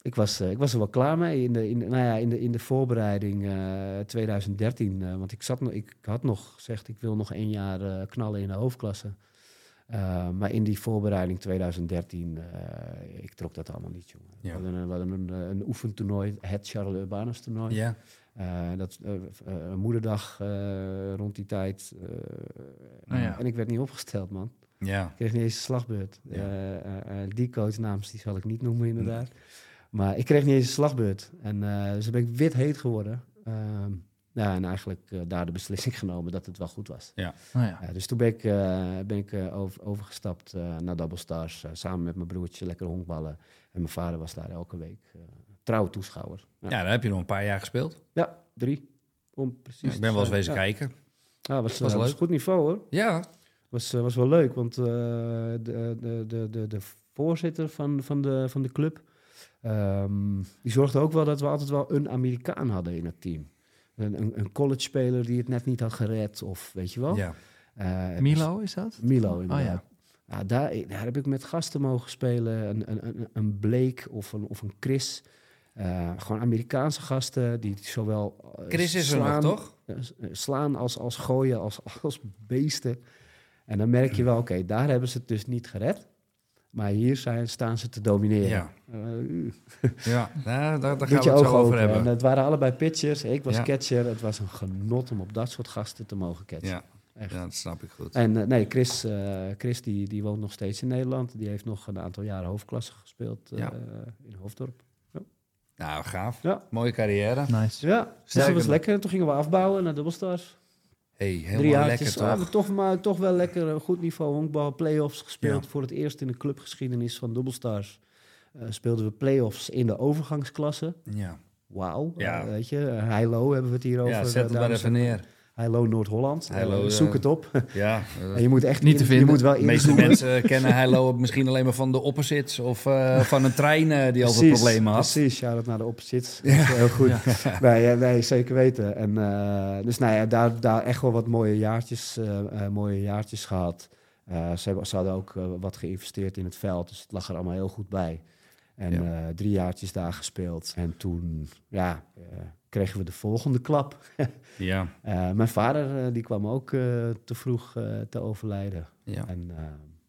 Ik was, eh, ik was er wel klaar mee in de, in, nou ja, in de, in de voorbereiding eh, 2013. eh, want ik, zat nog, ik had nog gezegd, ik wil nog één jaar eh, knallen in de hoofdklasse. Eh, maar in die voorbereiding 2013, eh, ik trok dat allemaal niet, jongen. Ja. We hadden, een, we hadden een, eh, een oefentoernooi, het Charles Urbanus toernooi. Ja, Eh, dat, eh, eh, moederdag eh, rond die tijd. eh, Nou ja. En ik werd niet opgesteld, man. ja. Ik kreeg niet eens een slagbeurt. Ja. Eh, eh, eh, die coachnaams die zal ik niet noemen, inderdaad. Maar ik kreeg niet eens een slagbeurt. En uh, dus ben ik wit heet geworden. Ehm, ja, en eigenlijk uh, daar de beslissing [laughs] genomen dat het wel goed was. Ja. Oh ja. dus toen ben ik, uh, ben ik over, overgestapt naar Double Stars. samen met mijn broertje lekker honkballen. En mijn vader was daar elke week uh, trouw toeschouwer. Ja. ja, daar heb je nog een paar jaar gespeeld. Ja, drie. Om precies ja, ik ben wel eens wezen kijken. Ja, was, was, was goed niveau hoor. Ja. Was, was wel leuk, want uh, de, de, de, de, de voorzitter van, van, de, van de club... Um, die zorgde ook wel dat we altijd wel een Amerikaan hadden in het team. Een, een, een college-speler die het net niet had gered, of weet je wel. Ja. Uh, Milo is dat? Milo, inderdaad. Oh, ja. ja daar, daar, heb ik met gasten mogen spelen. Een, een, een Blake of een, of een Chris. Uh, gewoon Amerikaanse gasten die zowel... Uh, Chris is slaan, er nog, toch? slaan als, als gooien, als, [laughs] als beesten. En dan merk je wel, oké, okay, daar hebben ze het dus niet gered. Maar hier zijn, staan ze te domineren. Ja, uh, ja daar, daar, daar gaan we het zo over open. hebben. En het waren allebei pitchers. Ik was ja. catcher. Het was een genot om op dat soort gasten te mogen catchen. Ja, Echt. ja dat snap ik goed. En uh, nee, Chris, uh, Chris die, die woont nog steeds in Nederland. Die heeft nog een aantal jaren hoofdklasse gespeeld uh, ja. in Hoofddorp. Ja. Nou, gaaf. Ja. Mooie carrière. Nice. Ja, dus dat was lekker. Toen gingen we afbouwen naar Dubbelstars. Hey, helemaal Drie lekker toch? Maar toch, maar toch wel lekker een goed niveau honkbal. Play-offs gespeeld. Ja. Voor het eerst in de clubgeschiedenis van Dubbelstars. Uh, speelden we play-offs in de overgangsklasse. Ja. Wauw. Ja. Uh, weet je, Heilo hebben we het hier over. Ja, zet het maar even neer. Heilo Noord-Holland. Uh, zoek het op. Ja. [laughs] en je moet echt niet te vinden. Je moet wel de meeste mensen kennen Heilo [laughs] misschien alleen maar van de opposites of uh, van een trein die altijd problemen had. Precies, ja, dat naar de opposites. Ja. Heel goed. Ja. [laughs] Nee, nee, zeker weten. En, uh, dus nou ja, daar, daar echt wel wat mooie jaartjes, uh, mooie jaartjes gehad. Eh, ze, hebben, ze hadden ook eh, wat geïnvesteerd in het veld, dus het lag er allemaal heel goed bij. En Ja. eh, drie jaartjes daar gespeeld. En toen ja, eh, kregen we de volgende klap. [laughs] Ja. Eh, mijn vader die kwam ook te vroeg te overlijden. ja. En,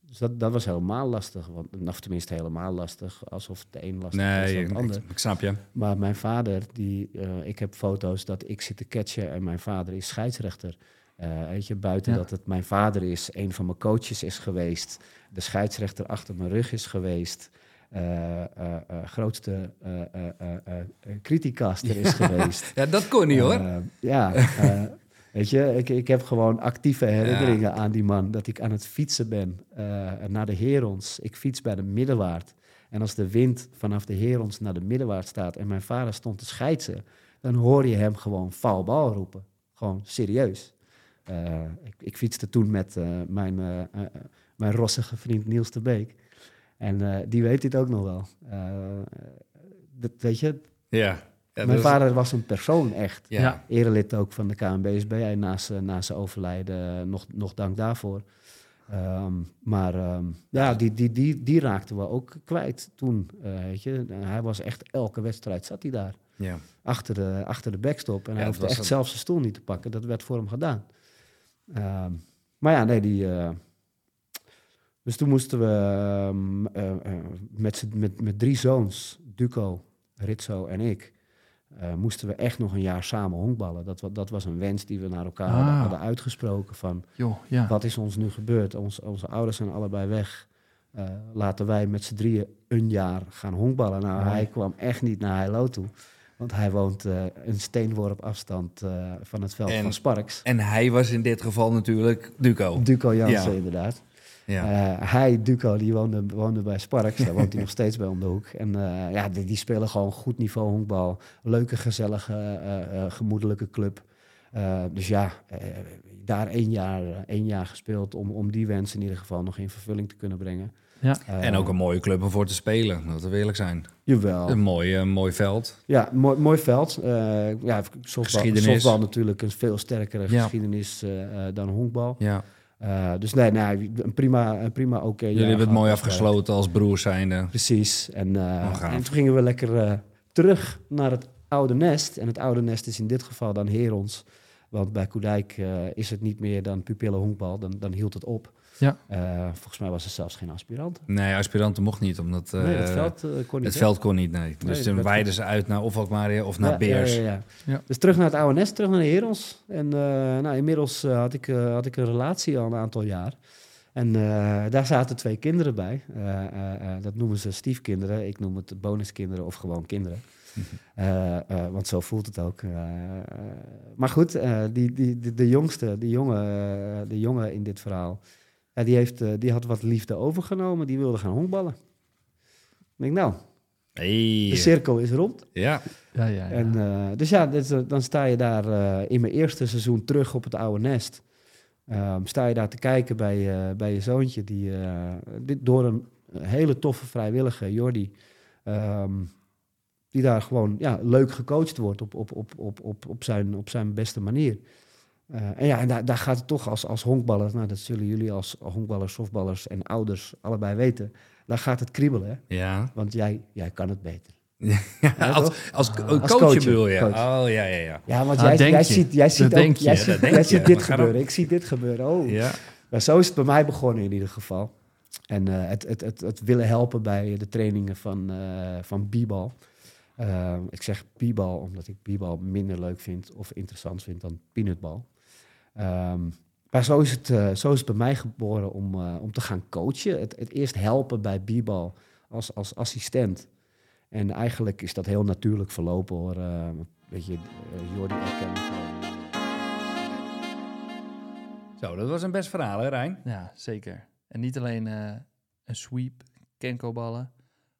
dus dat, dat was helemaal lastig. Want, of tenminste helemaal lastig. Alsof de een lastig was Nee, dan ik, het ander. ik snap je. Maar mijn vader, die, ik heb foto's dat ik zit te catchen en mijn vader is scheidsrechter. Eh, weet je, buiten Ja. dat het mijn vader is, een van mijn coaches is geweest, de scheidsrechter achter mijn rug is geweest, grootste eh eh eh, eh, criticaster is geweest. [laughs] Ja, dat kon niet hoor. Ja, [laughs] weet je, ik, ik heb gewoon actieve herinneringen aan die man. Dat ik aan het fietsen ben naar de Herons. Ik fiets bij de Middenwaard. En als de wind vanaf de Herons naar de Middenwaard staat en mijn vader stond te scheidsen, dan hoor je hem gewoon foul bal roepen. Gewoon serieus. Ik, ik fietste toen met mijn, mijn rossige vriend Niels de Beek. En eh, die weet dit ook nog wel. Eh, dat, weet je, ja. ja mijn is- vader was een persoon echt. Ja. Erelid ook van de KNBSB. Hij naast, zijn- na zijn overlijden eh, nog, nog dank daarvoor. Ehm, maar ehm, ja, die, die, die, die raakten we ook kwijt toen. eh, weet je. Hij was echt elke wedstrijd zat hij daar. Ja. Achter de, achter de backstop. En hij hoefde echt een- zelfs zijn stoel niet te pakken. Dat werd voor hem gedaan. Ehm, maar ja, nee, die... eh, dus toen moesten we ehm, eh, eh, met, met, met drie zoons, Duco, Ritso en ik, eh, moesten we echt nog een jaar samen honkballen. Dat, dat was een wens die we naar elkaar hadden, Ah. hadden uitgesproken van Joh, ja. wat is ons nu gebeurd? Ons, onze ouders zijn allebei weg. Eh, laten wij met z'n drieën een jaar gaan honkballen. Nou, hij kwam echt niet naar Heilo toe. Want hij woont eh, een steenworp afstand eh, van het veld En- van Sparks. En hij was in dit geval natuurlijk Duco. Duco Jansen, Ja. inderdaad. Ja. Eh, hij, Duco, die woonde, woonde bij Sparks. Daar woont hij nog steeds bij om de hoek. En eh, ja, die, die spelen gewoon goed niveau honkbal. Leuke, gezellige, eh, eh, gemoedelijke club. Eh, dus ja, eh, daar één jaar, één jaar gespeeld om, om die wens in ieder geval nog in vervulling te kunnen brengen. Ja. En ook een mooie club om voor te spelen, laten we eerlijk zijn. Jawel. Een mooi, eh, mooi veld. Ja, mooi, mooi veld. Eh ja, softbal, natuurlijk een veel sterkere Ja. geschiedenis dan honkbal. Ja. Eh, dus nee, nee, een prima, een prima oké. Jullie hebben het mooi afgesloten als broers zijnde. Precies. En, eh, Oh, en toen gingen we lekker eh, terug naar het oude nest. En het oude nest is in dit geval dan Herons. Want bij Koedijk eh, is het niet meer dan pupillen honkbal. Dan, dan hield het op. Ja. Eh, volgens mij was er zelfs geen aspirant. Nee, aspiranten mocht niet, omdat eh, nee, het veld eh, kon niet. het hè? veld kon niet. Nee. Dus toen wijden ze uit naar of Alkmaar of naar Ja, Beers. Ja, ja, ja. Ja. Dus terug naar het oude nest, terug naar de Herons. En eh, nou, inmiddels eh, had, ik, eh, had ik een relatie al een aantal jaar. En eh, daar zaten twee kinderen bij. Eh, eh, eh, dat noemen ze stiefkinderen. Ik noem het bonuskinderen of gewoon kinderen. Eh, eh, want zo voelt het ook. Eh, eh, maar goed, eh, die, die, de, de jongste, de jongen, eh, de jongen in dit verhaal, ja, die, heeft, eh, die had wat liefde overgenomen. Die wilde gaan honkballen. Ik denk, nou, Hey. de cirkel is rond. Ja. Ja, ja, ja. En, eh, dus ja, dus, eh, dan sta je daar eh, in mijn eerste seizoen terug op het oude nest. Ehm, sta je daar te kijken bij, eh, bij je zoontje, die eh, dit, door een hele toffe vrijwillige, Jordi, ehm, die daar gewoon ja, leuk gecoacht wordt op, op, op, op, op, op, zijn, op zijn beste manier. Eh, en ja, en daar, daar gaat het toch als, als honkballer, nou dat zullen jullie als honkballers, softballers en ouders allebei weten, daar gaat het kriebelen, hè? Ja. want jij, jij kan het beter. [laughs] ja als, als, Als coach, bedoel je? coach. Oh, ja, ja, ja. Ja, want Ah, jij, denk jij je. ziet, jij ziet, ook, jij ziet, dat denk jij je. ziet dit gebeuren. Ik zie dit gebeuren. Oh. Ja. Maar zo is het bij mij begonnen in ieder geval. En eh, het, het, het, het willen helpen bij de trainingen van, eh van b-bal. Eh, ik zeg b-bal omdat ik b-bal minder leuk vind of interessant vind dan peanutbal. Ehm, maar zo is, het, eh, zo is het bij mij geboren om, eh, om te gaan coachen. Het, het eerst helpen bij b-bal als, als assistent. En eigenlijk is dat heel natuurlijk verlopen hoor. Eh, weet je, eh, Jordi gewoon. Zo, dat was een best verhaal, hè, Rijn? Ja, zeker. En niet alleen eh, een sweep, kenko-ballen.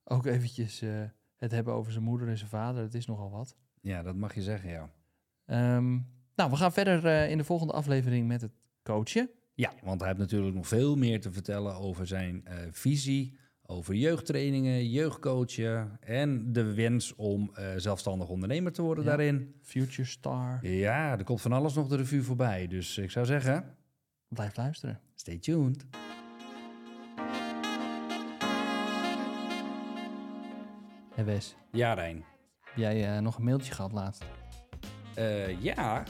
Ook eventjes eh, het hebben over zijn moeder en zijn vader. Het is nogal wat. Ja, dat mag je zeggen, ja. Ehm, nou, we gaan verder eh, in de volgende aflevering met het coachen. Ja, want hij heeft natuurlijk nog veel meer te vertellen over zijn eh, visie, over jeugdtrainingen, jeugdcoachen en de wens om eh, zelfstandig ondernemer te worden daarin. Future Star. Ja, er komt van alles nog de revue voorbij. Dus ik zou zeggen, blijf luisteren. Stay tuned. En Wes. Ja, Rijn. Heb jij nog een mailtje gehad laatst? Eh, ja,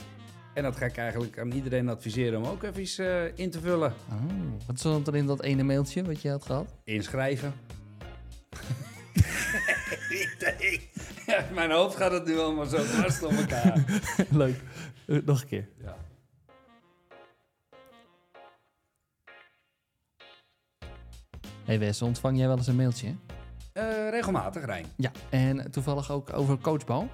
en dat ga ik eigenlijk aan iedereen adviseren om ook even eh, in te vullen. Oh, wat stond er in dat ene mailtje wat je had gehad? Inschrijven. [laughs] Ja, Mijn hoofd gaat het nu allemaal zo dwars door elkaar. [laughs] Leuk. Eh, nog een keer. Ja. Hé Wes, ontvang jij wel eens een mailtje? Eh, regelmatig, Rijn. Ja. En toevallig ook over coachbal?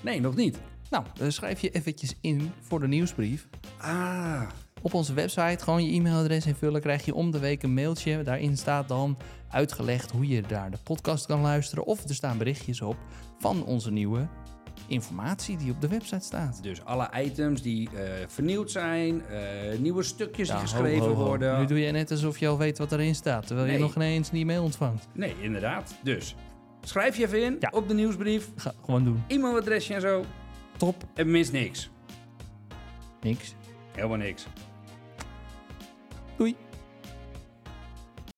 Nee, nog niet. Nou, dan schrijf je eventjes in voor de nieuwsbrief. Ah, Op onze website gewoon je e-mailadres invullen, krijg je om de week een mailtje. Daarin staat dan uitgelegd hoe je daar de podcast kan luisteren. Of er staan berichtjes op van onze nieuwe informatie die op de website staat. dus alle items die eh, vernieuwd zijn, eh, nieuwe stukjes Ja, die geschreven ho, ho. worden. Nu doe je net alsof je al weet wat erin staat, terwijl je nog ineens die mail ontvangt. Nee, inderdaad. Dus schrijf je even in Ja. op de nieuwsbrief, Ga gewoon doen. e-mailadresje en zo. Top. En mis niks. Niks. Helemaal niks.